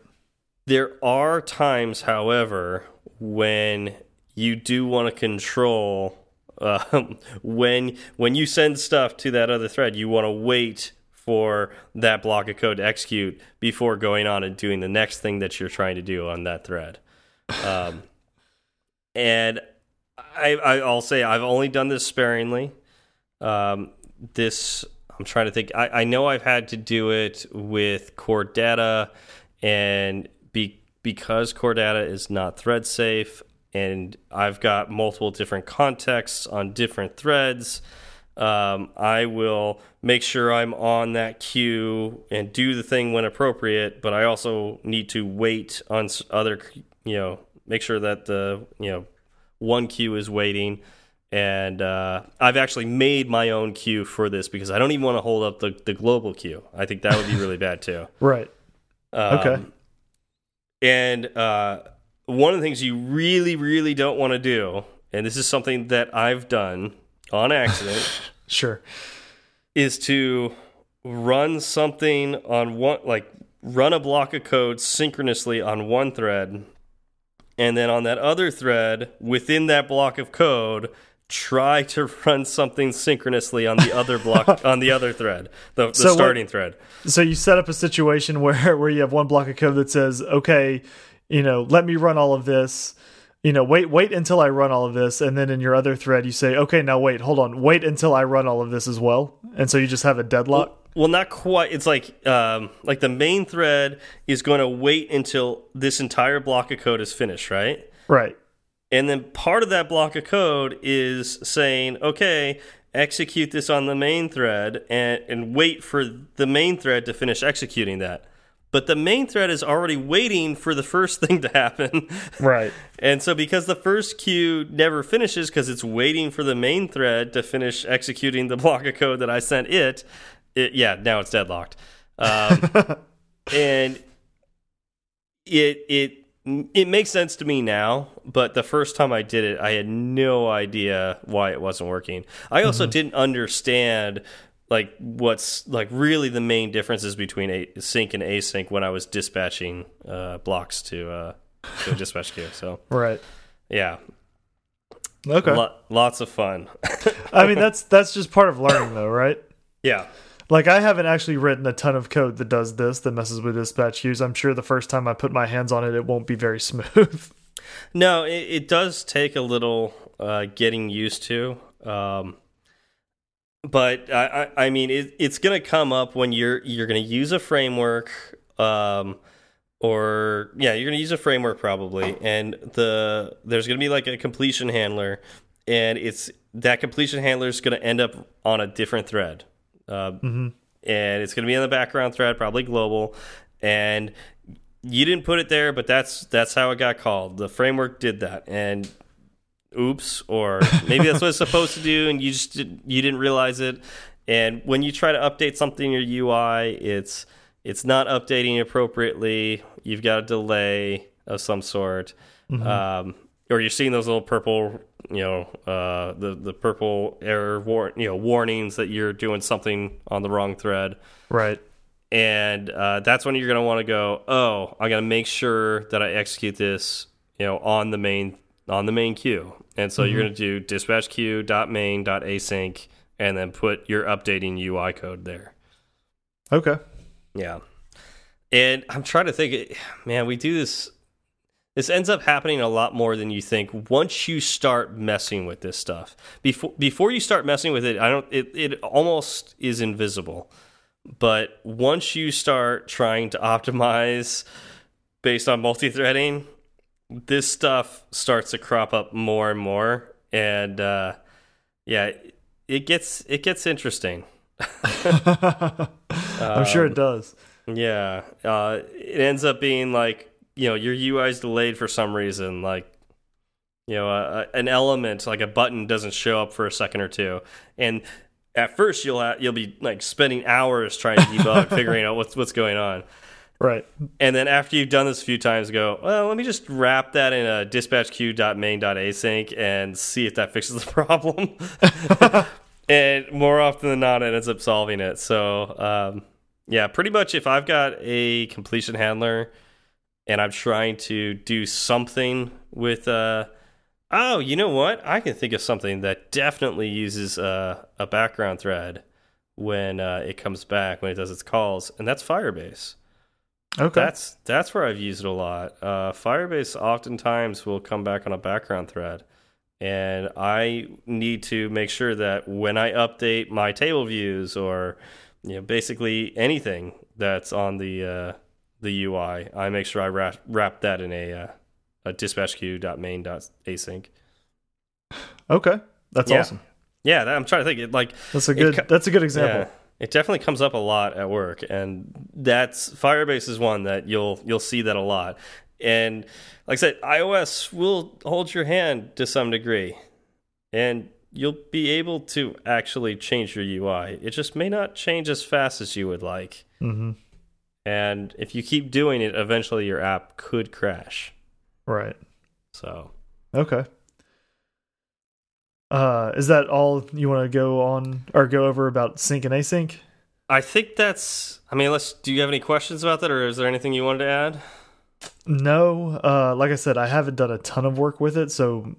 There are times, however, when you do want to control um, when when you send stuff to that other thread, you want to wait for that block of code to execute before going on and doing the next thing that you're trying to do on that thread. Um, and I, will say I've only done this sparingly. Um, this I'm trying to think. I, I know I've had to do it with core data, and be, because core data is not thread safe, and I've got multiple different contexts on different threads. Um, I will make sure I'm on that queue and do the thing when appropriate, but I also need to wait on other, you know, make sure that the, you know, one queue is waiting. And uh, I've actually made my own queue for this because I don't even want to hold up the, the global queue. I think that would be really bad too. Right. Um, okay. And uh, one of the things you really, really don't want to do, and this is something that I've done on accident, sure, is to run something on one, like run a block of code synchronously on one thread, and then on that other thread within that block of code, try to run something synchronously on the other block on the other thread, the, the so starting what, thread. So you set up a situation where where you have one block of code that says, okay you know, let me run all of this. You know, wait, wait until I run all of this, and then in your other thread you say, okay, now wait, hold on, wait until I run all of this as well, and so you just have a deadlock. Well, well not quite. It's like um, like the main thread is going to wait until this entire block of code is finished, right? Right. And then part of that block of code is saying, okay, execute this on the main thread and, and wait for the main thread to finish executing that but the main thread is already waiting for the first thing to happen. Right. and so because the first queue never finishes because it's waiting for the main thread to finish executing the block of code that I sent it, it yeah, now it's deadlocked. Um, and it it it makes sense to me now, but the first time I did it, I had no idea why it wasn't working. I also mm -hmm. didn't understand like what's like really the main differences between a sync and async when I was dispatching uh, blocks to uh, to dispatch queue. So right, yeah, okay, Lo lots of fun. I mean, that's that's just part of learning, though, right? Yeah. Like I haven't actually written a ton of code that does this that messes with dispatch queues. I'm sure the first time I put my hands on it, it won't be very smooth. No, it, it does take a little uh, getting used to. Um, but I, I mean, it, it's going to come up when you're you're going to use a framework, um, or yeah, you're going to use a framework probably, and the there's going to be like a completion handler, and it's that completion handler is going to end up on a different thread, uh, mm -hmm. and it's going to be in the background thread, probably global, and you didn't put it there, but that's that's how it got called. The framework did that, and oops, or maybe that's what it's supposed to do, and you just did, you didn't realize it. And when you try to update something in your UI, it's it's not updating appropriately. You've got a delay of some sort, mm -hmm. um, or you're seeing those little purple, you know, uh, the the purple error war you know warnings that you're doing something on the wrong thread. Right and uh, that's when you're going to want to go. Oh, I got to make sure that I execute this, you know, on the main on the main queue. And so mm -hmm. you're mm-hmm. going to do dispatch queue dot main dot async, and then put your updating UI code there. Okay. Yeah. And I'm trying to think, man, we do this. This ends up happening a lot more than you think. Once you start messing with this stuff, before before you start messing with it, I don't. It it almost is invisible but once you start trying to optimize based on multi-threading, this stuff starts to crop up more and more, and uh, yeah, it gets it gets interesting. I'm sure it um, does. Yeah, uh, it ends up being like you know your UI is delayed for some reason, like you know a, an element like a button doesn't show up for a second or two, and at first you'll you'll be like spending hours trying to debug, figuring out what's what's going on. Right. And then after you've done this a few times, go, well, let me just wrap that in a dispatch queue.main.async and see if that fixes the problem. and more often than not, it ends up solving it. So, um, yeah, pretty much if I've got a completion handler and I'm trying to do something with uh, Oh, you know what? I can think of something that definitely uses uh, a background thread when uh, it comes back when it does its calls, and that's Firebase. Okay, that's that's where I've used it a lot. Uh, Firebase oftentimes will come back on a background thread, and I need to make sure that when I update my table views or you know basically anything that's on the uh, the UI, I make sure I wrap wrap that in a uh, uh, dispatch queue.main.async. Okay, that's yeah. awesome. Yeah, I'm trying to think. It like that's a good that's a good example. Yeah, it definitely comes up a lot at work, and that's Firebase is one that you'll you'll see that a lot. And like I said, iOS will hold your hand to some degree, and you'll be able to actually change your UI. It just may not change as fast as you would like. Mm -hmm. And if you keep doing it, eventually your app could crash. Right. So. Okay. Uh, is that all you want to go on or go over about sync and async? I think that's. I mean, let's. Do you have any questions about that, or is there anything you wanted to add? No. Uh, like I said, I haven't done a ton of work with it, so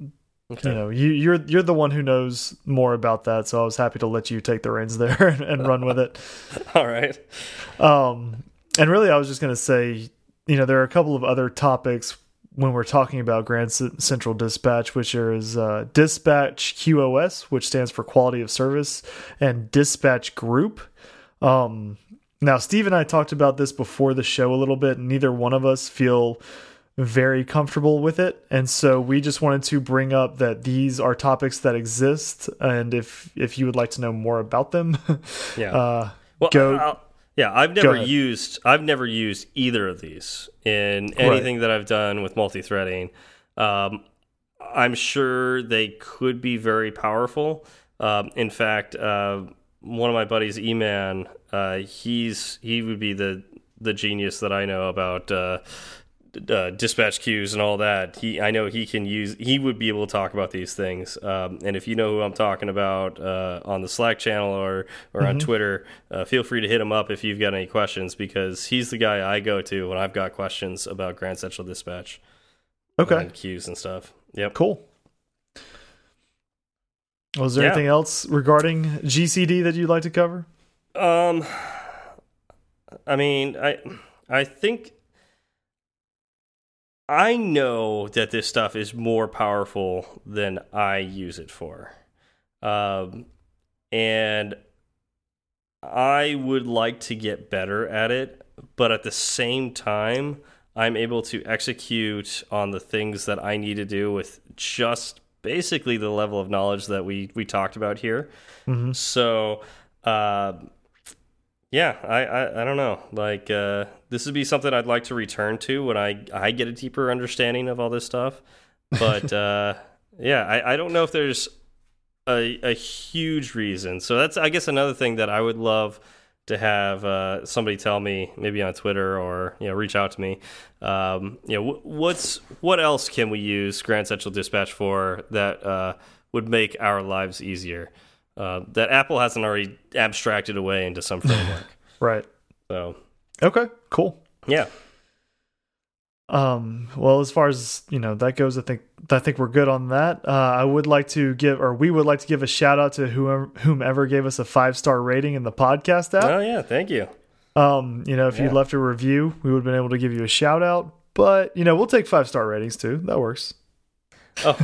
okay. you know, you, you're you're the one who knows more about that. So I was happy to let you take the reins there and, and run with it. all right. Um, and really, I was just gonna say, you know, there are a couple of other topics when we're talking about Grand Central Dispatch, which is uh, Dispatch QoS, which stands for Quality of Service, and Dispatch Group. Um, now, Steve and I talked about this before the show a little bit, and neither one of us feel very comfortable with it, and so we just wanted to bring up that these are topics that exist, and if if you would like to know more about them, yeah, uh, well, go. I'll yeah, I've never used I've never used either of these in anything right. that I've done with multi-threading. Um, I'm sure they could be very powerful. Um, in fact, uh, one of my buddies, Eman, uh, he's he would be the the genius that I know about uh, uh, dispatch queues and all that. He, I know he can use. He would be able to talk about these things. Um, and if you know who I'm talking about uh, on the Slack channel or or mm -hmm. on mm-hmm. Twitter, uh, feel free to hit him up if you've got any questions because he's the guy I go to when I've got questions about Grand Central Dispatch. Okay. And queues and stuff. Yep. Cool. Was there yeah. anything else regarding GCD that you'd like to cover? Um, I mean, I I think I know that this stuff is more powerful than I use it for. Um, and I would like to get better at it, but at the same time, I'm able to execute on the things that I need to do with just basically the level of knowledge that we we talked about here. Mm -hmm. So, uh, yeah, I, I, I don't know. Like uh, this would be something I'd like to return to when I I get a deeper understanding of all this stuff. But uh, yeah, I, I don't know if there's a a huge reason. So that's I guess another thing that I would love to have uh, somebody tell me, maybe on Twitter or you know reach out to me. Um, you know, what's what else can we use Grand Central Dispatch for that uh, would make our lives easier? Uh, that Apple hasn't already abstracted away into some framework. right. So. Okay. Cool. Yeah. Um, well, as far as you know that goes, I think I think we're good on that. Uh, I would like to give, or we would like to give a shout out to whoever whomever gave us a five star rating in the podcast app. Oh yeah, thank you. Um, you know, if yeah. you left a review, we would have been able to give you a shout out. But you know, we'll take five star ratings too. That works. oh,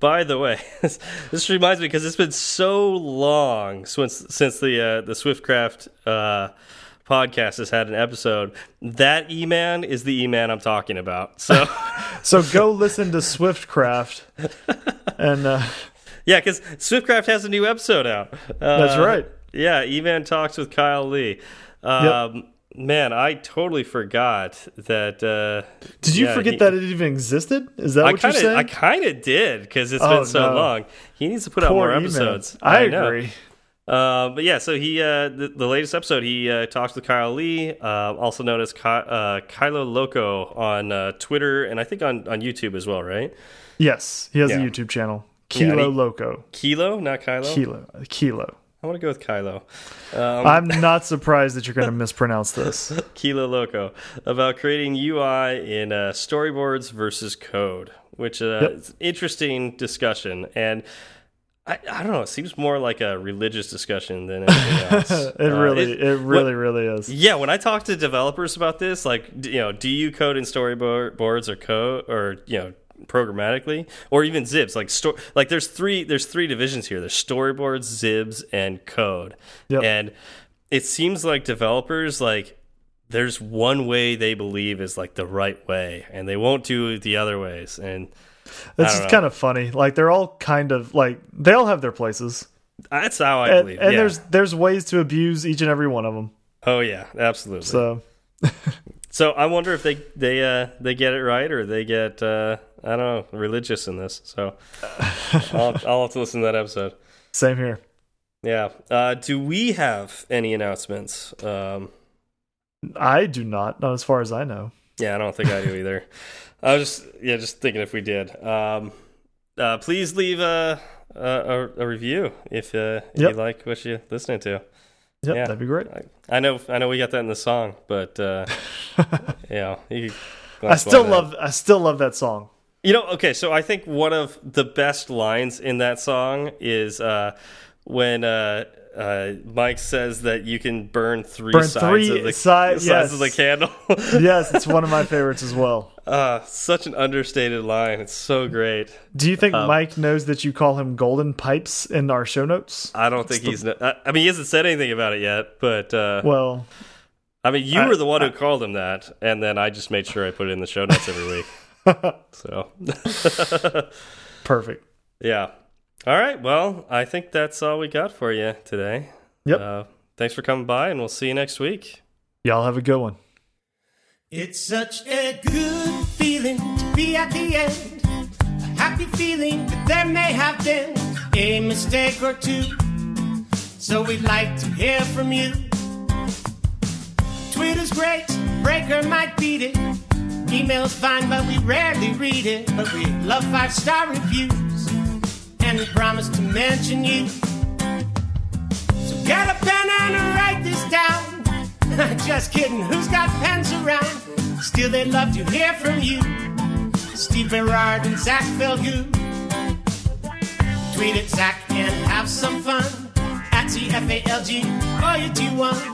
by the way, this reminds me because it's been so long since since the uh, the Swiftcraft uh, podcast has had an episode. That E Man is the E Man I'm talking about. So, so go listen to Swiftcraft, and uh, yeah, because Swiftcraft has a new episode out. Uh, that's right. Yeah, E Man talks with Kyle Lee. Um, yep. Man, I totally forgot that. Uh, did you yeah, forget he, that it even existed? Is that I what kinda, you're saying? I kind of did because it's oh, been so no. long. He needs to put Poor out more E-Man. episodes. I, I agree. Uh, but yeah, so he uh, the, the latest episode he uh, talks with Kyle Lee, uh, also known as Ky uh, Kylo Loco on uh, Twitter and I think on on YouTube as well, right? Yes, he has Yeah. a YouTube channel, Kilo he- Loco. Kilo, not Kylo. Kilo, Kilo. I want to go with Kylo. Um, I'm not surprised that you're going to mispronounce this. Kilo Loco about creating UI in uh, storyboards versus code, which uh, Yep. is an interesting discussion. And I, I don't know, it seems more like a religious discussion than anything else. it Uh, really, it- it, really, really is. Yeah, when I talk to developers about this, like you know, do you code in storyboards or code or you know programmatically or even zips like sto like there's three there's three divisions here there's storyboards XIBs and code Yep. and it seems like developers like there's one way they believe is like the right way and they won't do the other ways and It's just kind of funny. Like they're all kind of like they all have their places, that's how I and, believe and yeah. there's there's ways to abuse each and every one of them. oh yeah absolutely So So I wonder if they they uh they get it right or they get uh I don't know religious in this. So I'll I'll have to listen to that episode. same here. Yeah. Uh, do we have any announcements? Um, I do not, not as far as I know. yeah, I don't think I do either. I was just yeah just thinking if we did. Um, uh, please leave a a, a review if uh, if Yep. you like what you're listening to. Yep, Yeah. that'd be great. I, I know I know we got that in the song, but uh, yeah, you I still love I still love that song. You know, okay, so I think one of the best lines in that song is uh, when uh, uh, Mike says that you can burn three Burn sides three of the side- sides of the candle. yes, it's one of my favorites as well. uh, such an understated line. It's so great. Do you think Um, Mike knows that you call him Golden Pipes in our show notes? I don't think he's. I I mean, he hasn't said anything about it yet, but uh, Well, I mean, you I- were the one who called him that, and then I just made sure I put it in the show notes every week. so, perfect. yeah. All right. Well, I think that's all we got for you today. Yep. Uh, thanks for coming by, and we'll see you next week. Y'all have a good one. It's such a good feeling to be at the end. A happy feeling that there may have been a mistake or two. So we'd like to hear from you. Twitter's great, Breaker might beat it. Email's fine, but we rarely read it. But we love five star reviews, and we promise to mention you. So get a pen and write this down. Just kidding, who's got pens around? Still, they'd love to hear from you. Steve Berard and Zach Falgout. Tweet at Zach and have some fun. At TFALG, or you do one.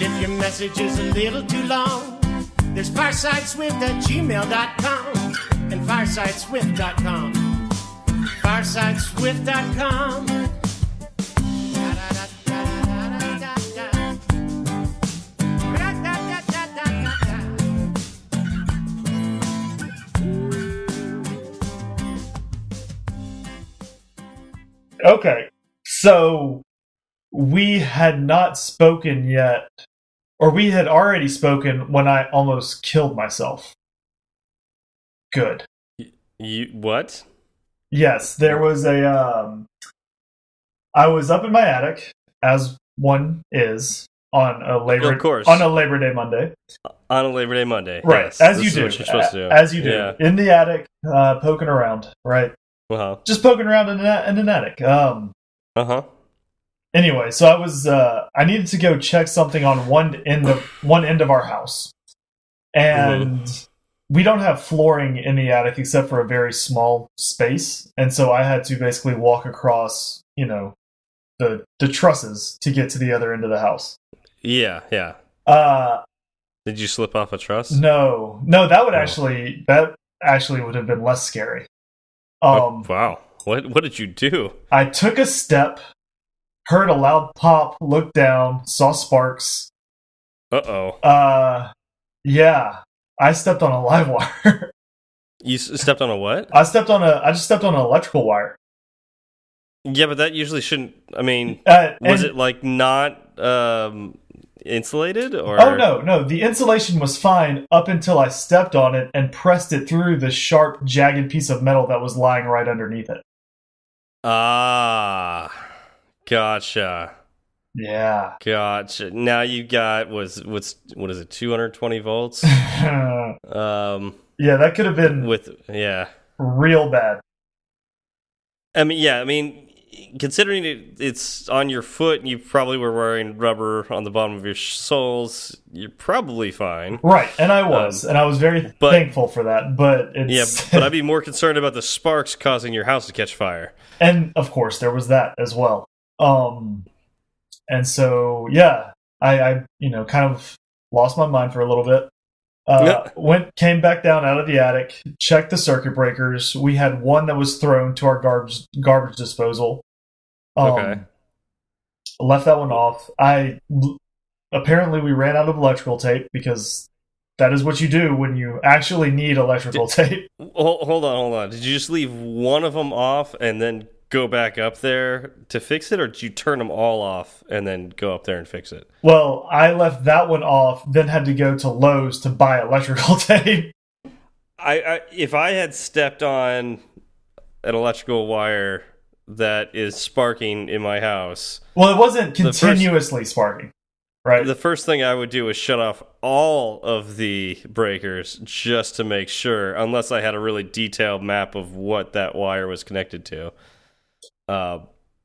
And if your message is a little too long, there's firesideswift at gmail.com and firesideswift.com. Firesideswift.com. Okay, so we had not spoken yet, or we had already spoken when I almost killed myself. Good. You what? Yes, there was a. Um, I was up in my attic, as one is on a labor Of course. on a Labor Day Monday. On a Labor Day Monday. Right, Yes, as you do, What you're supposed to do. as you do, Yeah. in the attic, uh, poking around. Right, Uh just poking around in, a, in an attic. Um. Uh huh. Anyway, so I was uh I needed to go check something on one end of one end of our house. And we don't have flooring in the attic except for a very small space, and so I had to basically walk across, you know, the the trusses to get to the other end of the house. Yeah. Yeah. Uh Did you slip off a truss? no. No, that would Oh. actually that actually would have been less scary. Oh, Um wow. What What did you do? I took a step, heard a loud pop, looked down, saw sparks, Uh oh. Uh, yeah, I stepped on a live wire. You s- stepped on a what? I stepped on a. I just stepped on an electrical wire. Yeah, but that usually shouldn't. I mean, Uh, was it like not um insulated or? Oh no, no. The insulation was fine up until I stepped on it and pressed it through the sharp, jagged piece of metal that was lying right underneath it. Ah, gotcha, Yeah. gotcha. Now you got was what's what is it? Two hundred twenty volts. yeah, Um, that could have been with yeah. real bad. I mean, yeah. I mean, considering it, it's on your foot, and you probably were wearing rubber on the bottom of your soles. You're probably fine. Right, and I was, and I was very Um, but- thankful for that. But Yeah, but I'd be more concerned about the sparks causing your house to catch fire. and of course there was that as well um and so yeah i i you know kind of lost my mind for a little bit uh Yeah. went came back down out of the attic checked the circuit breakers we had one that was thrown to our garbage garbage disposal um, Okay. left that one off i apparently we ran out of electrical tape because that is what you do when you actually need electrical tape Hold, hold on, hold on. Did you just leave one of them off and then go back up there to fix it, or did you turn them all off and then go up there and fix it? Well, I left that one off, then had to go to Lowe's to buy electrical tape. I, I if I had stepped on an electrical wire that is sparking in my house, Well, it wasn't The first- continuously sparking, right? the first thing I would do is shut off all of the breakers just to make sure, unless I had a really detailed map of what that wire was connected to. Uh,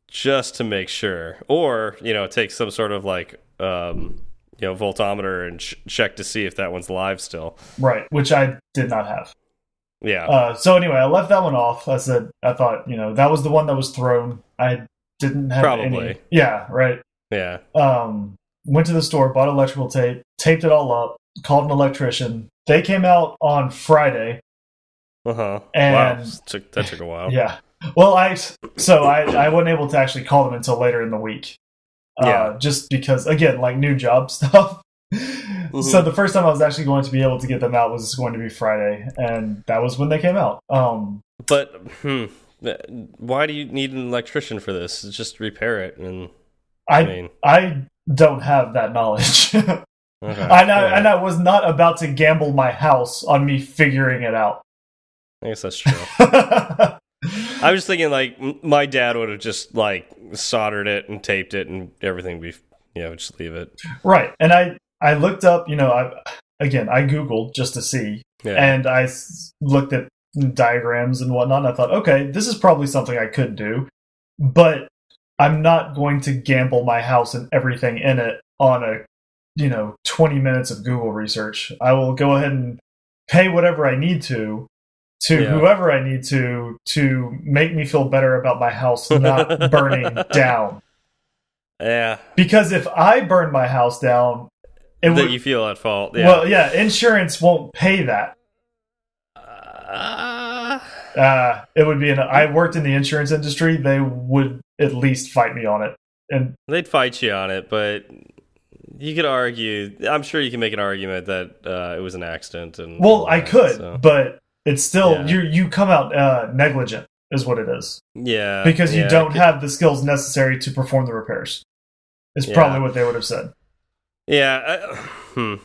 just to make sure, or you know, take some sort of like um, you know voltometer and ch check to see if that one's live still. right, which I did not have. Yeah, Uh, so anyway, I left that one off. I said I thought you know that was the one that was thrown. I didn't have Probably. any. Yeah, right. yeah. Um, went to the store, bought electrical tape, taped it all up, called an electrician. They came out on Friday. Uh huh. Wow, And- took, that took a while. Yeah. Well, I so I I wasn't able to actually call them until later in the week. Uh, Yeah. Just because, again, like new job stuff. Mm-hmm. So the first time I was actually going to be able to get them out was going to be Friday, and that was when they came out. Um, But hmm, why do you need an electrician for this? Just repair it, and I I mean, I don't have that knowledge, and. I Yeah, and I was not about to gamble my house on me figuring it out. I guess that's true. I was thinking like my dad would have just like soldered it and taped it and everything. Be you know just leave it. right, and I I looked up, you know, I again I googled just to see, Yeah. and I looked at diagrams and whatnot. And I thought, okay, this is probably something I could do, but I'm not going to gamble my house and everything in it on a, you know, 20 minutes of Google research. I will go ahead and pay whatever I need to to Yeah. whoever I need to to make me feel better about my house not burning down. yeah. Because if I burn my house down, it that would. you feel at fault. Yeah. Well, yeah, insurance won't pay that. Uh, Uh, it would be an. I worked in the insurance industry. They would at least fight me on it, and they'd fight you on it, but you could argue. I'm sure you can make an argument that uh, it was an accident. And well, I that, could, so. but it's still Yeah. you. You come out uh, negligent, is what it is, yeah, because you yeah, don't have the skills necessary to perform the repairs. Is Yeah. probably what they would have said. Yeah. I, hmm.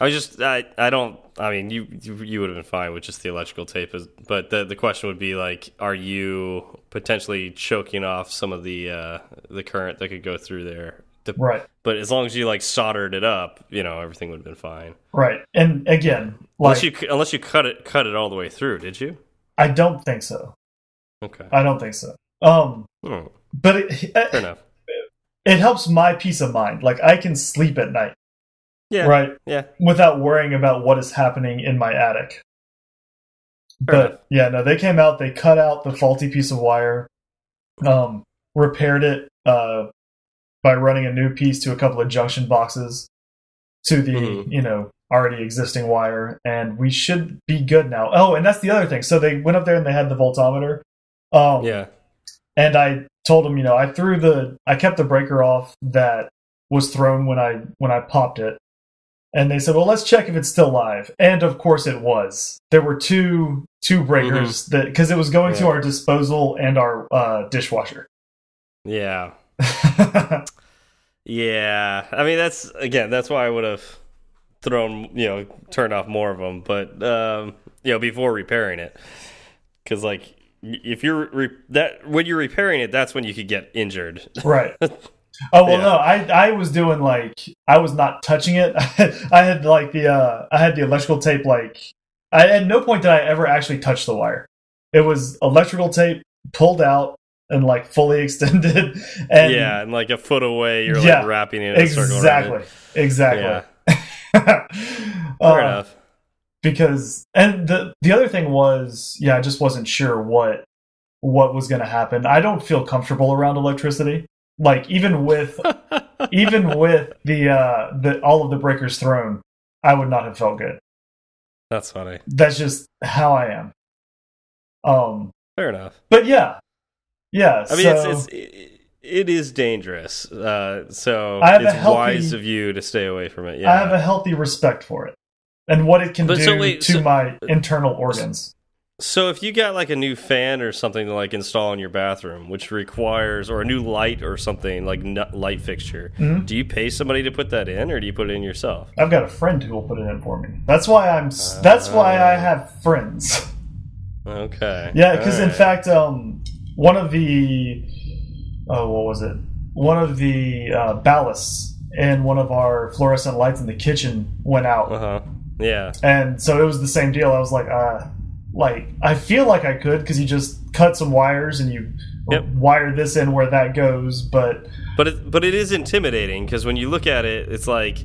I was just I I don't I mean you you, would have been fine with just the electrical tape is, but the the question would be like are you potentially choking off some of the uh the current that could go through there The- Right, but as long as you like soldered it up you know everything would have been fine right, and again, unless you unless you cut it cut it all the way through did you I don't think so. okay I don't think so. Um, Hmm, but it, fair enough it helps my peace of mind. Like I can sleep at night, yeah right, yeah without worrying about what is happening in my attic. Fair but enough. yeah, no, they came out, they cut out the faulty piece of wire, um, repaired it uh, by running a new piece to a couple of junction boxes to the Mhm. you know already existing wire, and we should be good now. Oh, and that's the other thing. So they went up there and they had the voltometer. Um, yeah and I told them, you know, I threw the, I kept the breaker off that was thrown when I when I popped it, and they said, well, let's check if it's still live, and of course it was. There were two two breakers that because it was going to our disposal and our uh, dishwasher. yeah Yeah, I mean that's again that's why I would have thrown you know turned off more of them, but um, you know before repairing it, because like if you're re that when you're repairing it, that's when you could get injured. right. Oh well, Yeah. no, I I was doing like I was not touching it. I had like the uh I had the electrical tape like I at no point did I ever actually touch the wire. It was electrical tape pulled out and like fully extended. And yeah, and like a foot away, you're Yeah, like wrapping it in a circle. exactly, exactly. Yeah, Uh, fair enough. because and the the other thing was yeah i just wasn't sure what what was going to happen i don't feel comfortable around electricity like even with even with the uh the all of the breakers thrown i would not have felt good That's funny. that's just how i am um Fair enough. but yeah yeah I mean, so, it's, it's it, is dangerous. Uh, so it's healthy- wise of you to stay away from it. Yeah, i have a healthy respect for it and what it can But do so wait, to so- my internal organs So if you got like a new fan or something to like install in your bathroom, which requires or a new light or something like light fixture, Mhm. do you pay somebody to put that in, or do you put it in yourself? I've got a friend who will put it in for me. That's why I'm. s that's why I Uh. have friends. Okay. yeah, because in fact, um, one of the oh, what was it? One of the uh, ballasts in one of our fluorescent lights in the kitchen went out, uh huh, yeah, and so it was the same deal. I was like, uh, like I feel like I could because you just cut some wires and you Yep. wire this in where that goes, but but it, but it is intimidating because when you look at it, it's like,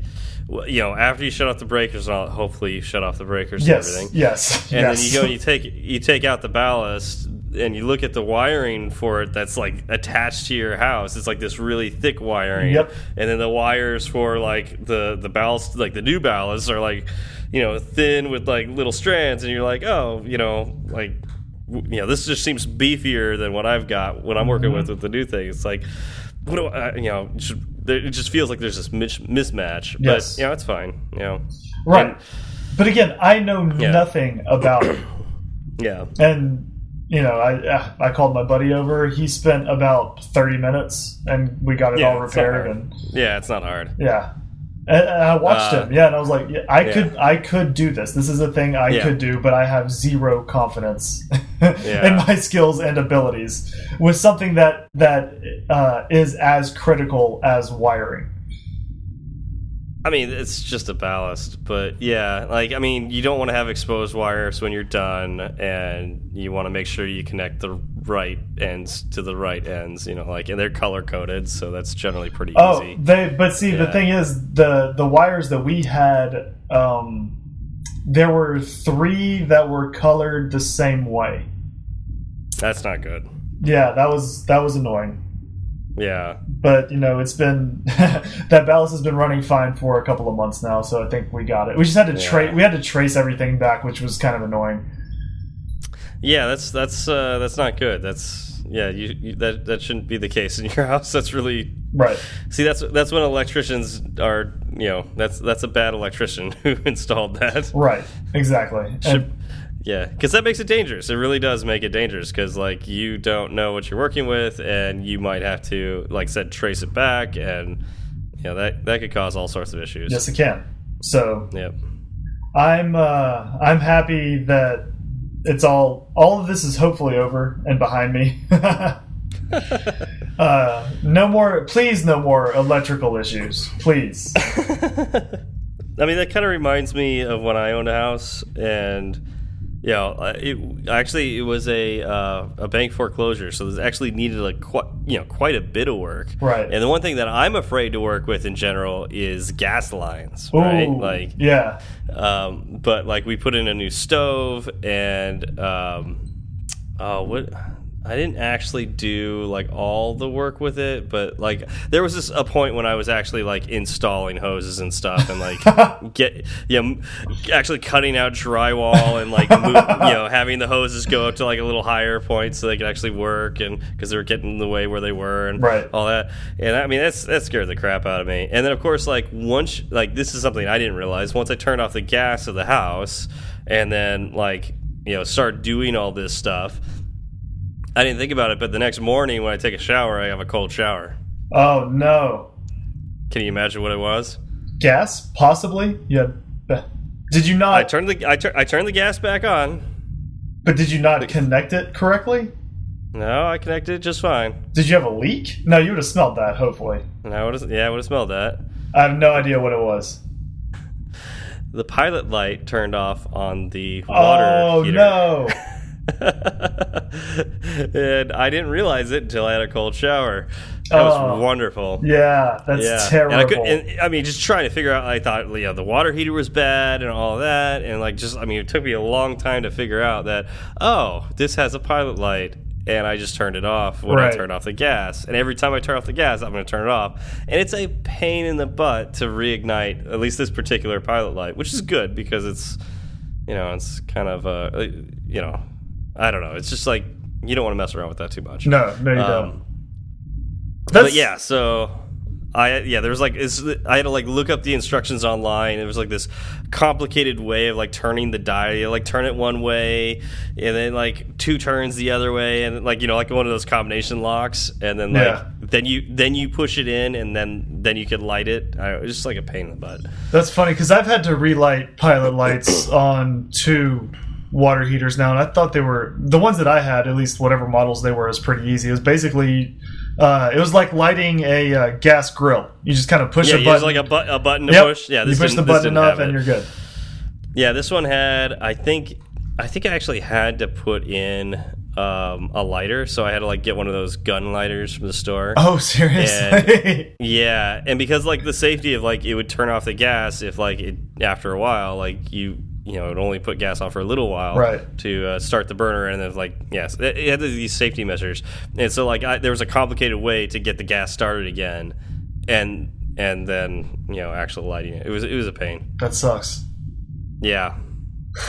you know, after you shut off the breakers, and all, hopefully you shut off the breakers yes, and everything, yes, and yes. then you go and you take you take out the ballast and you look at the wiring for it that's like attached to your house it's like this really thick wiring Yep. and then the wires for like the the ballast like the new ballast are like you know thin with like little strands and you're like oh you know like you know this just seems beefier than what I've got when I'm working Mm-hmm. with with the new thing it's like what do I you know it just feels like there's this mismatch Yes. but you know it's fine you know right. And- but again, I know Yeah. nothing about yeah and you know, I I called my buddy over. He spent about thirty minutes, and we got it Yeah, all repaired. And yeah it's not hard yeah, and, and I watched Uh, him. Yeah, and I was like, yeah, I yeah. could I could do this. This is a thing I Yeah. could do, but I have zero confidence Yeah. in my skills and abilities with something that that uh, is as critical as wiring. I mean, it's just a ballast, but yeah, like I mean, you don't want to have exposed wires when you're done, and you want to make sure you connect the right ends to the right ends. You know, like and they're color coded, so that's generally pretty Oh, easy. they but see the thing is the the wires that we had um there were 3 that were colored the same way. That's not good. Yeah, that was that was annoying. Yeah, but you know it's been that ballast has been running fine for a couple of months now, so I think we got it. We just had to Yeah. trace we had to trace everything back, which was kind of annoying. Yeah, that's that's uh, that's not good. That's yeah, you, you that that shouldn't be the case in your house. That's really Right. see that's that's when electricians are you know that's that's a bad electrician who installed that. Right. Exactly. And- Should- yeah, because that makes it dangerous. It really does make it dangerous because like you don't know what you're working with, and you might have to like I said trace it back, and you know that that could cause all sorts of issues. yes, it can. So Yep. I'm uh, I'm happy that it's all all of this is hopefully over and behind me. uh, no more, please, no more electrical issues, please. I mean, that kind of reminds me of when I owned a house, and know, uh, it actually it was a uh, a bank foreclosure, so it actually needed like quite you know quite a bit of work. Right. And the one thing that I'm afraid to work with in general is gas lines. Right. Like, yeah, um, but like we put in a new stove, and um, oh, what. I didn't actually do like all the work with it, but like there was this a point when I was actually like installing hoses and stuff, and like get yeah, m- actually cutting out drywall and like move, you know having the hoses go up to like a little higher point so they could actually work, and because they were getting in the way where they were and Right. all that. And I mean that's that scared the crap out of me. And then of course like once like this is something I didn't realize once I turned off the gas of the house and then like you know start doing all this stuff. I didn't think about it, but the next morning when I take a shower, I have a cold shower. Oh no, Can you imagine what it was? gas possibly. Yeah, did you not? I turned the I, tur I turned the gas back on. but did you not connect it correctly? No, I connected it just fine. Did you have a leak? No, you would have smelled that. Hopefully, No, I yeah, I would have smelled that. I have no idea what it was. The pilot light turned off on the oh, water Oh heater. no. and I didn't realize it until I had a cold shower. That Oh. was wonderful. Yeah, that's Yeah, terrible. And I, could, and, I mean, just trying to figure out. I thought, you know, the water heater was bad and all that, and like, just I mean, it took me a long time to figure out that oh, this has a pilot light, and I just turned it off when I turned off the gas. And every time I turn off the gas, I'm going to turn it off, and it's a pain in the butt to reignite at least this particular pilot light, which is good because it's, you know, it's kind of uh, you know, I don't know, it's just like you don't want to mess around with that too much. no, no, you Um, don't. That's, but yeah, so I yeah, there was like it's, I had to like look up the instructions online. It was like this complicated way of like turning the dial. You like turn it one way, and then like two turns the other way, and like you know like one of those combination locks, and then like Yeah. then you then you push it in, and then then you could light it. I, it was just like a pain in the butt. That's funny because I've had to relight pilot lights on two water heaters now, and I thought they were the ones that I had, at least whatever models they were, is pretty easy. It was basically, uh, it was like lighting a uh, gas grill. You just kind of push Yeah, a button. like a, bu- a button to Yep. push. Yeah, you push the button enough and you're good. Yeah, this one had I think I think I actually had to put in um, a lighter, so I had to like get one of those gun lighters from the store. Oh, seriously? Yeah, and because like the safety of like it would turn off the gas if like it after a while like you you know it only put gas on for a little while Right. to uh, start the burner and then like yes it, it had these safety measures and so like I, there was a complicated way to get the gas started again and and then you know actually lighting it it was it was a pain that sucks. yeah.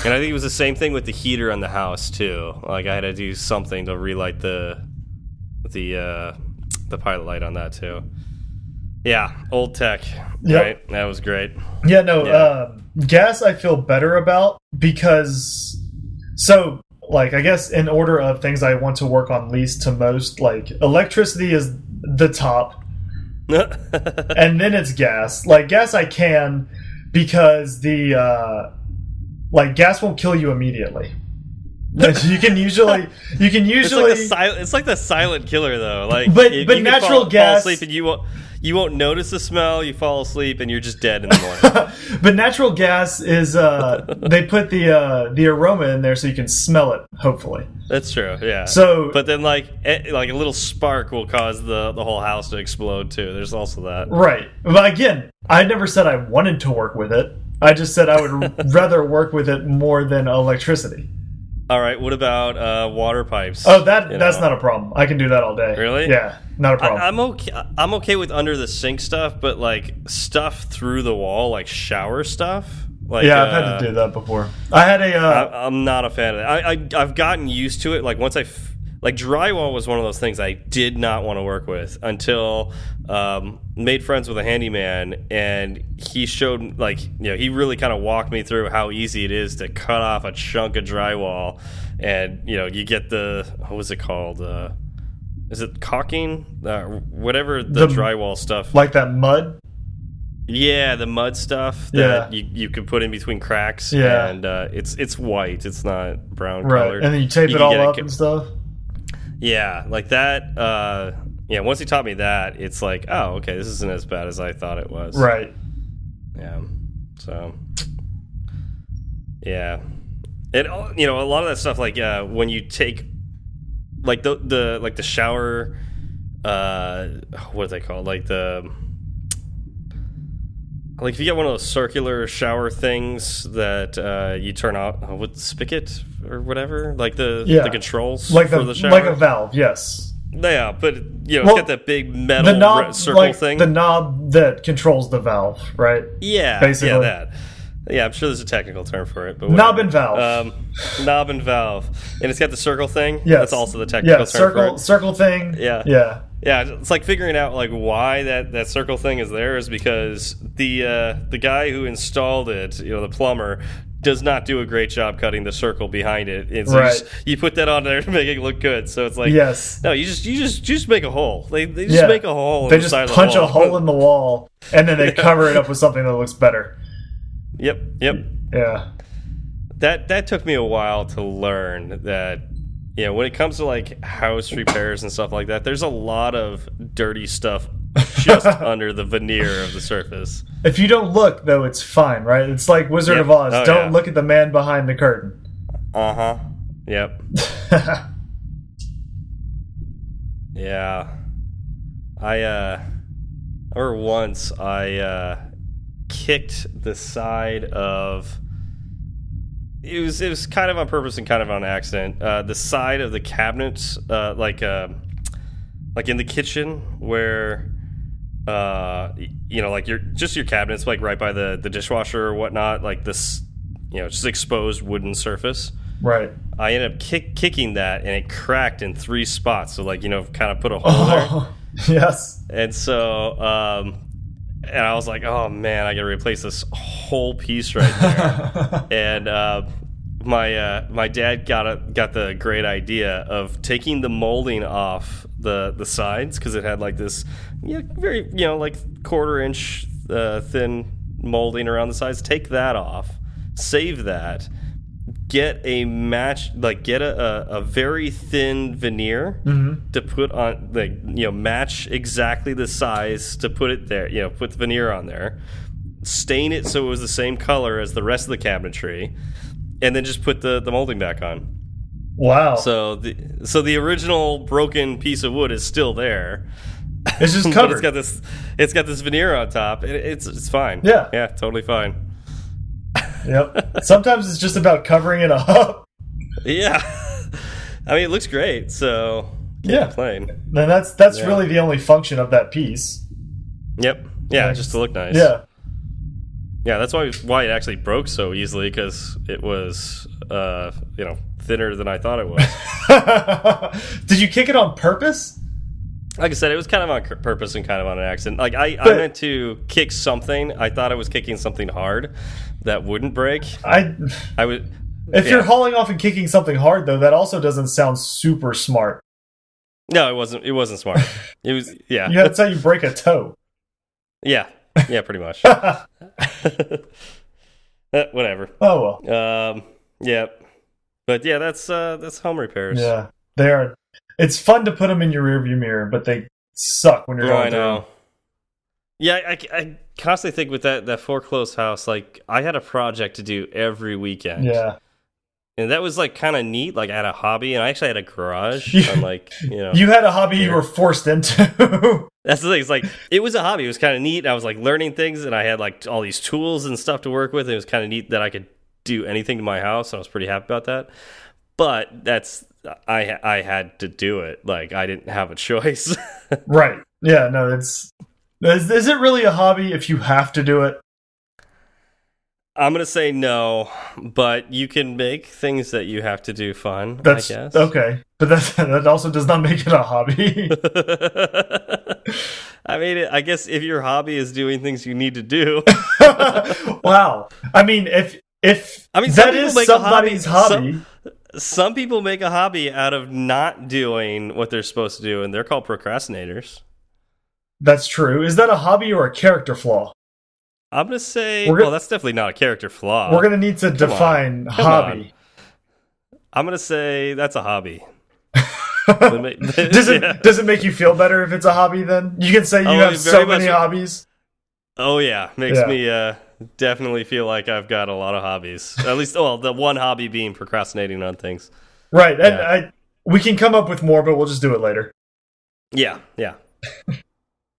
And I think it was the same thing with the heater on the house too. Like I had to do something to relight the the uh the pilot light on that too. Yeah, old tech. Yep. Right? That was great. Yeah, no, Yeah. Um, gas I feel better about because so like I guess in order of things I want to work on least to most, like electricity is the top and then it's gas. Like gas I can because the uh like gas won't kill you immediately. you can usually you can it's usually like the silent it's like the silent killer though. Like But- but natural fall, fall gas- asleep and you won't you won't notice the smell, you fall asleep and you're just dead in the morning. but natural gas is uh they put the uh the aroma in there so you can smell it hopefully. That's true, yeah. So but then like eh, like a little spark will cause the the whole house to explode too. There's also that. Right. But again, I never said I wanted to work with it. I just said I would rather work with it more than electricity. All right. What about uh, water pipes? Oh, that You that's know? not a problem. I can do that all day. Really? Yeah, not a problem. I, I'm okay. I'm okay with under the sink stuff, but like stuff through the wall, like shower stuff. Like yeah, I've uh, had to do that before. I had a. Uh, I, I'm not a fan of it. I, I I've gotten used to it. Like once I like drywall was one of those things I did not want to work with until um, made friends with a handyman and he showed like you know he really kind of walked me through how easy it is to cut off a chunk of drywall and you know you get the what was it called uh, is it caulking uh, whatever the, The- drywall stuff like that mud. yeah, the mud stuff Yeah. that you, you could put in between cracks. Yeah. and uh, it's it's white. It's not brown Right, colored. and then you tape You it all up and stuff. Yeah, like that. Uh, yeah, once he taught me that, it's like, oh, okay, this isn't as bad as I thought it was. Right. Yeah. So. Yeah, and uh, you know a lot of that stuff, like uh, when you take, like the the like the shower, uh, what are they called? Like the like if you get one of those circular shower things that uh, you turn out with spigot or whatever, like the Yeah. the controls Like for the, the shower. like a valve. Yes. yeah, but you know Well, it's got that big metal The knob, circle like thing. the knob that controls the valve. Right. yeah, basically. yeah, that. Yeah, I'm sure there's a technical term for it, but Knob and valve. Um, knob and valve, and it's got the circle thing. Yeah, that's also the technical Yeah. term Circle for it. circle thing. Yeah. Yeah. Yeah, it's like figuring out like why that that circle thing is there is because the uh, the guy who installed it, you know, the plumber, does not do a great job cutting the circle behind it. It's Right. just, you put that on there to make it look good. So it's like Yes. no, you just you just you just make a hole. They they just Yeah. make a hole. They the just side the punch a hole in the wall and then they cover it up with something that looks better. Yep, yep. Yeah. that that took me a while to learn that know when it comes to like house repairs and stuff like that there's a lot of dirty stuff just under the veneer of the surface If you don't look, though, it's fine, right? It's like Wizard Yep. of Oz. Oh, don't yeah. look at the man behind the curtain. uh-huh yep yeah i uh remember once i uh kicked the side of it was it was kind of on purpose and kind of on accident. Uh, the side of the cabinets, uh, like uh, like in the kitchen, where uh, you know, like your just your cabinets, like right by the the dishwasher or whatnot, like this, you know, just exposed wooden surface. right. I ended up kick, kicking that, and it cracked in three spots. So like you know, kind of put a hole there. Oh, yes. And so, um, and I was like, oh man, I got to replace this whole piece right there. and uh, my uh, my dad got a, got the great idea of taking the molding off the the sides because it had like this, you know, very you know like quarter inch uh, thin molding around the sides. Take that off, save that. Get a match, like get a, a, a very thin veneer mm-hmm. to put on, like you know, match exactly the size to put it there. You know, put the veneer on there, stain it so it was the same color as the rest of the cabinetry, and then just put the the molding back on. Wow. So the so the original broken piece of wood is still there. it's just but covered. it's got this it's got this veneer on top. and it's it's fine. Yeah. yeah, totally fine. Yep. Sometimes it's just about covering it up. Yeah, I mean it looks great. So Yeah. plain. And that's that's Yeah. really the only function of that piece. Yep. Yeah, Yeah. just to look nice. Yeah. Yeah, that's why why it actually broke so easily because it was uh you know thinner than I thought it was. Did you kick it on purpose? like I said, it was kind of on purpose and kind of on an accident. Like I, I meant to kick something. I thought I was kicking something hard that wouldn't break. I I would. if Yeah. you're hauling off and kicking something hard though, that also doesn't sound super smart. No, it wasn't. It wasn't smart. It was. Yeah. Yeah, that's how you break a toe. Yeah. Yeah. Pretty much. Eh, Whatever. Oh well. Um. Yeah. But yeah, that's uh that's home repairs. Yeah. They are it's fun to put them in your rearview mirror, but they suck when you're Oh, going I know. Yeah, I, I constantly think with that that foreclosed house, like I had a project to do every weekend. Yeah. and that was like kind of neat. Like I had a hobby, and I actually had a garage. I'm like, you know, You had a hobby you were forced into. that's the thing. It's like it was a hobby. It was kind of neat. I was like learning things, and I had like all these tools and stuff to work with. It was kind of neat that I could do anything to my house. And I was pretty happy about that. but that's I I had to do it. Like I didn't have a choice. right. Yeah. No. It's is, is it really a hobby if you have to do it? I'm gonna say no, but you can make things that you have to do fun. That's I guess. okay, but that that also does not make it a hobby. I mean, I guess if your hobby is doing things you need to do. wow. I mean, if if I mean, that is somebody's hobby. Some, some people make a hobby out of not doing what they're supposed to do, and they're called procrastinators. That's true. Is that a hobby or a character flaw? I'm gonna say, gonna, well, that's definitely not a character flaw. We're gonna need to Come define hobby. On. I'm gonna say that's a hobby. does it yeah. does it make you feel better if it's a hobby? Then you can say you oh, have so many hobbies. Oh yeah, makes yeah. me uh, definitely feel like I've got a lot of hobbies. At least, well, the one hobby being procrastinating on things. Right, yeah. and I we can come up with more, but we'll just do it later. Yeah, yeah.